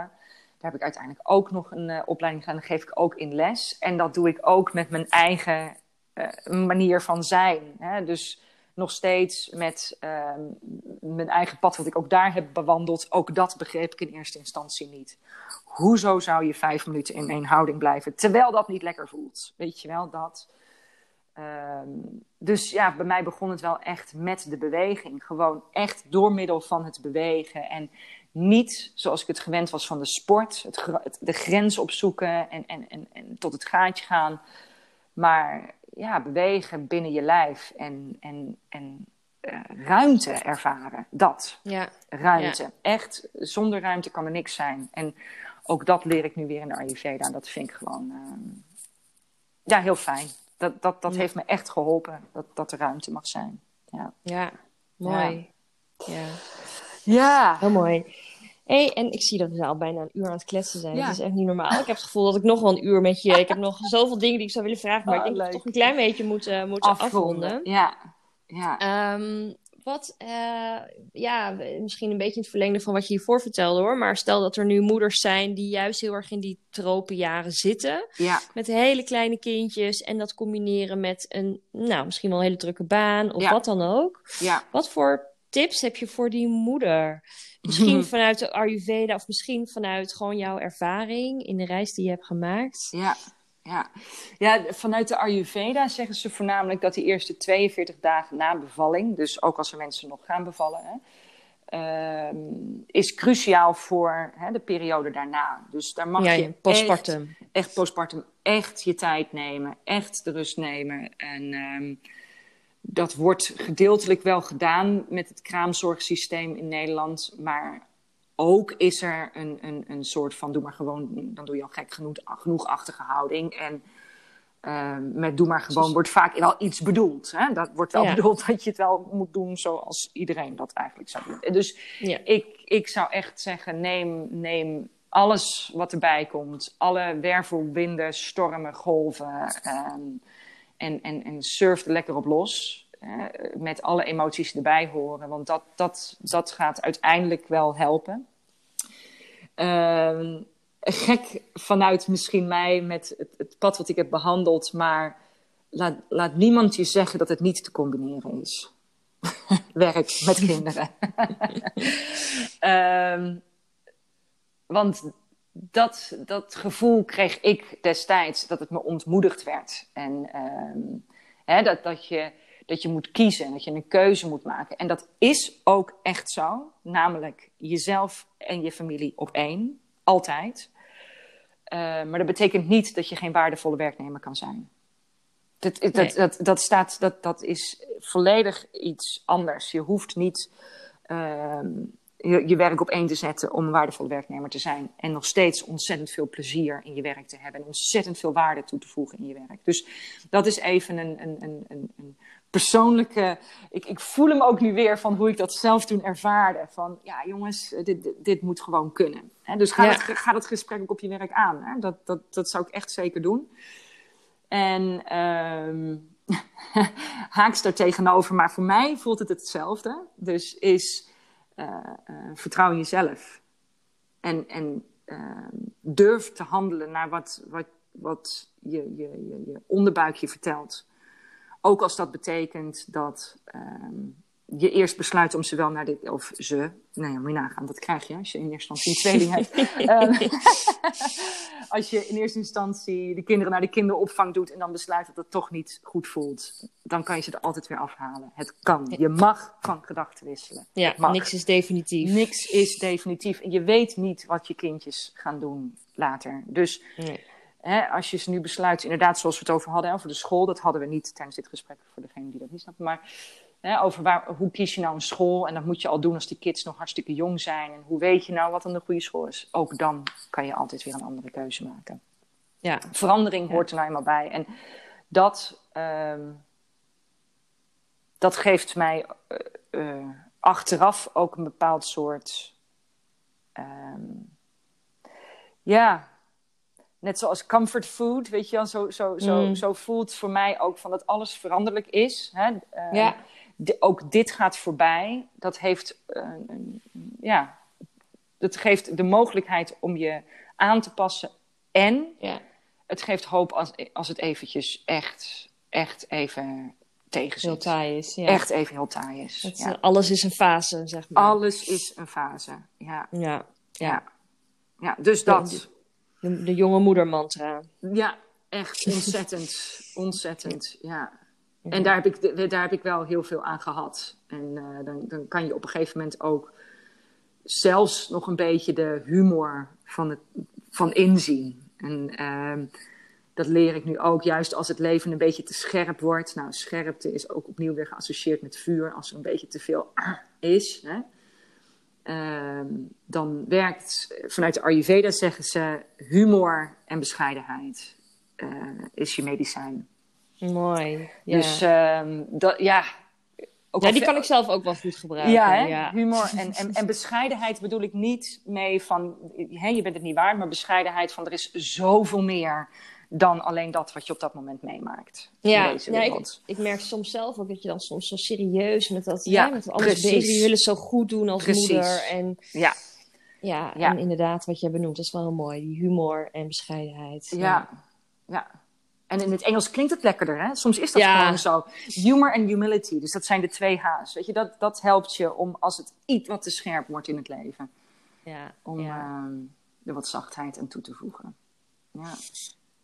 Daar heb ik uiteindelijk ook nog een eh, opleiding gedaan. Dat geef ik ook in les. En dat doe ik ook met mijn eigen eh, manier van zijn. Hè? Dus nog steeds met ehm, mijn eigen pad, wat ik ook daar heb bewandeld. Ook dat begreep ik in eerste instantie niet. Hoezo zou je vijf minuten in één houding blijven, terwijl dat niet lekker voelt? Weet je wel, dat. Ehm, dus ja, bij mij begon het wel echt met de beweging. Gewoon echt door middel van het bewegen. En niet zoals ik het gewend was van de sport, het, de grens opzoeken en, en, en, en tot het gaatje gaan. Maar ja, bewegen binnen je lijf en, en, en eh, ruimte ervaren. Dat, Ja. ruimte. Echt, zonder ruimte kan er niks zijn. En ook dat leer ik nu weer in de Ayurveda. En dat vind ik gewoon ehm, ja, heel fijn. Dat, dat, dat Ja. heeft me echt geholpen, dat, dat er ruimte mag zijn. Ja, Ja, mooi. Ja. ja. heel mooi. hey, en ik zie dat we al bijna een uur aan het kletsen zijn. Ja. Dat is echt niet normaal. Ik heb het gevoel dat ik nog wel een uur met je... Ik heb nog *laughs* zoveel dingen die ik zou willen vragen, maar Oh, ik denk dat we toch een klein beetje moeten, moeten afronden. afronden. Ja, ja. Ehm, wat, eh, ja, misschien een beetje in het verlengde van wat je hiervoor vertelde hoor. Maar stel dat er nu moeders zijn die juist heel erg in die tropenjaren zitten. ja. Met hele kleine kindjes. En dat combineren met een, nou, misschien wel een hele drukke baan of Ja. wat dan ook. ja. Wat voor tips heb je voor die moeder? Misschien *laughs* vanuit de Ayurveda of misschien vanuit gewoon jouw ervaring in de reis die je hebt gemaakt. Ja, ja. ja, vanuit de Ayurveda zeggen ze voornamelijk dat die eerste 42 dagen na bevalling, dus ook als er mensen nog gaan bevallen, hè, ehm, is cruciaal voor hè, de periode daarna. Dus daar mag ja, je postpartum. Echt, echt postpartum echt je tijd nemen, echt de rust nemen. En ehm, dat wordt gedeeltelijk wel gedaan met het kraamzorgsysteem in Nederland, maar ook is er een, een, een soort van, doe maar gewoon, dan doe je al gek genoeg, genoegachtige houding. En ehm, met doe maar gewoon wordt vaak wel iets bedoeld. Hè? Dat wordt wel Ja. bedoeld dat je het wel moet doen zoals iedereen dat eigenlijk zou doen. Dus Ja. ik, ik zou echt zeggen, neem, neem alles wat erbij komt. Alle wervelwinden, stormen, golven. ehm, en, en, en surf er lekker op los. Met alle emoties erbij horen. Want dat, dat, dat gaat uiteindelijk wel helpen. Ehm, gek vanuit misschien mij met het, het pad wat ik heb behandeld. Maar laat, laat niemand je zeggen dat het niet te combineren is. *laughs* Werk met kinderen. *laughs* Ehm, want dat, dat gevoel kreeg ik destijds dat het me ontmoedigd werd. En ehm, hè, dat, dat, je, dat je moet kiezen, dat je een keuze moet maken. En dat is ook echt zo. Namelijk jezelf en je familie op één. Altijd. Eh, maar dat betekent niet dat je geen waardevolle werknemer kan zijn. Dat, dat, Nee. dat, dat, staat, dat, dat is volledig iets anders. Je hoeft niet ehm, je, je werk op één te zetten om een waardevolle werknemer te zijn. En nog steeds ontzettend veel plezier in je werk te hebben. En ontzettend veel waarde toe te voegen in je werk. Dus dat is even een, een, een, een, een persoonlijke. Ik, ik voel hem ook nu weer van hoe ik dat zelf toen ervaarde. Van ja, jongens, dit, dit, dit moet gewoon kunnen. Dus ga, Ja. ga dat gesprek ook op je werk aan. Hè? Dat, dat, dat zou ik echt zeker doen. En ehm *laughs* haaks daar tegenover, maar voor mij voelt het hetzelfde. Dus is eh, eh, vertrouw in jezelf. En, en ehm, durf te handelen naar wat, wat, wat je, je, je, je onderbuik je vertelt. Ook als dat betekent dat ehm, je eerst besluit om ze wel naar dit, of ze, nou ja, moet je nagaan, dat krijg je als je in eerste instantie een tweeling hebt. *laughs* Ehm, *laughs* als je in eerste instantie de kinderen naar de kinderopvang doet en dan besluit dat het toch niet goed voelt, dan kan je ze er altijd weer afhalen. Het kan. Je mag van gedachten wisselen. Ja, niks is definitief. Niks is definitief. En je weet niet wat je kindjes gaan doen later. Dus Nee. Hè, als je ze nu besluit, inderdaad, zoals we het over hadden, over de school, dat hadden we niet tijdens dit gesprek voor degene die dat niet snappen. Maar hè, over waar, hoe kies je nou een school? En dat moet je al doen als die kids nog hartstikke jong zijn. En hoe weet je nou wat dan de goede school is? Ook dan kan je altijd weer een andere keuze maken. Ja. Verandering Ja. hoort er nou eenmaal bij. En dat, ehm, dat geeft mij eh, eh, achteraf ook een bepaald soort. ehm, ja, net zoals comfort food, weet je wel, zo, zo, zo, Mm. zo voelt voor mij ook van dat alles veranderlijk is. Hè? Eh, Ja. ook dit gaat voorbij. Dat heeft, eh, ja, dat geeft de mogelijkheid om je aan te passen. En Ja. het geeft hoop als, als het eventjes echt, echt even tegen Heel zit. taai is. Ja. Echt even heel taai is. Het, ja. Alles is een fase, zeg maar. Alles is een fase. Ja. ja. Ja. ja. dus dat. De, de jonge moeder mantra. Ja, echt ontzettend. *laughs* ontzettend, ja. En daar heb, ik, daar heb ik wel heel veel aan gehad. En eh, dan, dan kan je op een gegeven moment ook zelfs nog een beetje de humor van, het, van inzien. En ehm, dat leer ik nu ook, juist als het leven een beetje te scherp wordt. Nou, scherpte is ook opnieuw weer geassocieerd met vuur. Als er een beetje te veel *laughs* is, hè, dan werkt vanuit de Ayurveda, zeggen ze, humor en bescheidenheid eh, is je medicijn. Mooi. Ja. Dus ehm, dat, ja. Ook ja, die kan ik zelf ook wel goed gebruiken. ja, hè? ja. humor *laughs* en, en, en bescheidenheid bedoel ik niet mee van, hè, je bent het niet waard, maar bescheidenheid van er is zoveel meer dan alleen dat wat je op dat moment meemaakt Ja, in deze ja ik, ik merk soms zelf ook dat je dan soms zo serieus met dat, Ja, ja, met alles bezig. Je wil het zo goed doen als Precies. moeder. En, Ja, ja, Ja. en inderdaad, wat jij benoemt, dat is wel heel mooi. Die humor en bescheidenheid. ja, ja. En in het Engels klinkt het lekkerder, hè? Soms is dat Ja. gewoon zo. Humor en humility, dus dat zijn de twee H's. Weet je, dat, dat helpt je om als het iets wat te scherp wordt in het leven, ja, om ja. ehm, er wat zachtheid aan toe te voegen. Ja.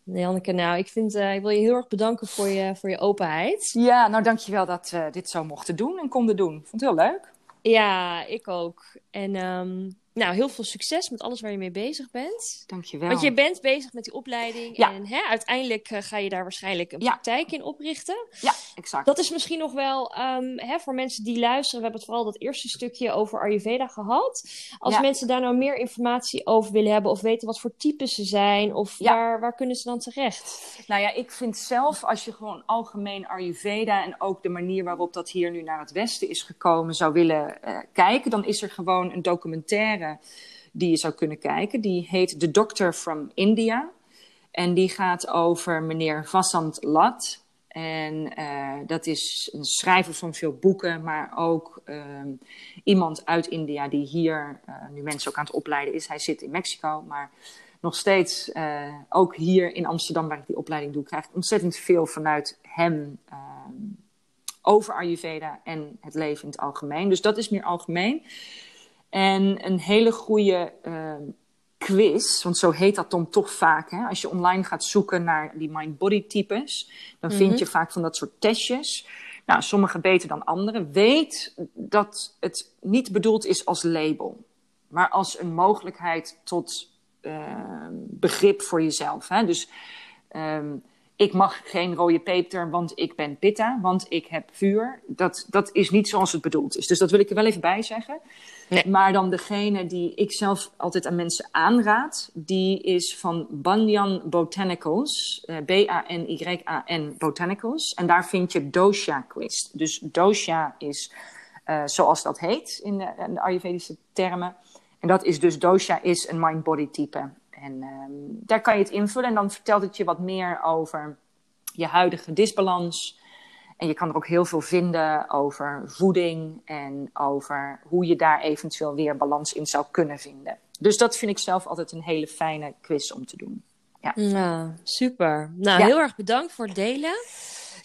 Janneke, nou, ik, vind, eh, ik wil je heel erg bedanken voor je, voor je openheid. Ja, nou dankjewel dat we dit zo mochten doen en konden doen. Vond het heel leuk. Ja, ik ook. En ehm, nou, heel veel succes met alles waar je mee bezig bent. Dankjewel. Want je bent bezig met die opleiding. Ja. En hè, uiteindelijk eh, ga je daar waarschijnlijk een Ja. praktijk in oprichten. Ja, exact. Dat is misschien nog wel ehm, hè, voor mensen die luisteren. We hebben het vooral dat eerste stukje over Ayurveda gehad. Als Ja. mensen daar nou meer informatie over willen hebben. Of weten wat voor types ze zijn. Of waar, waar kunnen ze dan terecht? Nou ja, ik vind zelf, als je gewoon algemeen Ayurveda en ook de manier waarop dat hier nu naar het Westen is gekomen zou willen eh, kijken, dan is er gewoon een documentaire die je zou kunnen kijken. Die heet The Doctor from India. En die gaat over meneer Vasant Lat. En eh, dat is een schrijver van veel boeken, maar ook ehm, iemand uit India die hier eh, nu mensen ook aan het opleiden is. Hij zit in Mexico, maar nog steeds, eh, ook hier in Amsterdam, waar ik die opleiding doe, krijg ik ontzettend veel vanuit hem ehm, over Ayurveda en het leven in het algemeen. Dus dat is meer algemeen. En een hele goede ehm, quiz, want zo heet dat dan toch vaak. Hè? Als je online gaat zoeken naar die mind-body types, dan vind je vaak van dat soort testjes. Nou, sommige beter dan andere. Weet dat het niet bedoeld is als label, maar als een mogelijkheid tot ehm, begrip voor jezelf. Hè? Dus ehm, ik mag geen rode peper, want ik ben pitta, want ik heb vuur. Dat, dat is niet zoals het bedoeld is. Dus dat wil ik er wel even bij zeggen. Nee. Maar dan degene die ik zelf altijd aan mensen aanraad, die is van Banyan Botanicals, eh, B-A-N-Y-A-N Botanicals. En daar vind je dosha quiz. Dus dosha is eh, zoals dat heet in de, in de Ayurvedische termen. En dat is dus dosha is een mind-body type. En ehm, daar kan je het invullen en dan vertelt het je wat meer over je huidige disbalans. En je kan er ook heel veel vinden over voeding en over hoe je daar eventueel weer balans in zou kunnen vinden. Dus dat vind ik zelf altijd een hele fijne quiz om te doen. Nou, super. Nou, Ja. heel erg bedankt voor het delen.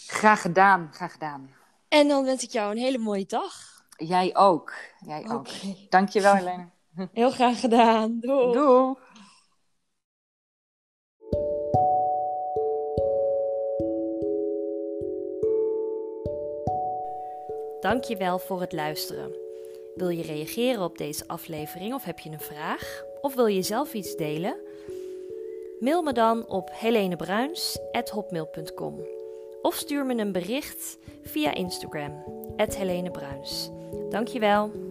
Graag gedaan, graag gedaan. En dan wens ik jou een hele mooie dag. Jij ook. Jij ook. Oké. Dankjewel, Helene. Heel graag gedaan. Doei. Doei. Dankjewel voor het luisteren. Wil je reageren op deze aflevering of heb je een vraag? Of wil je zelf iets delen? Mail me dan op helenebruins.hotmail.com of stuur me een bericht via Instagram, @helenebruins. Dankjewel.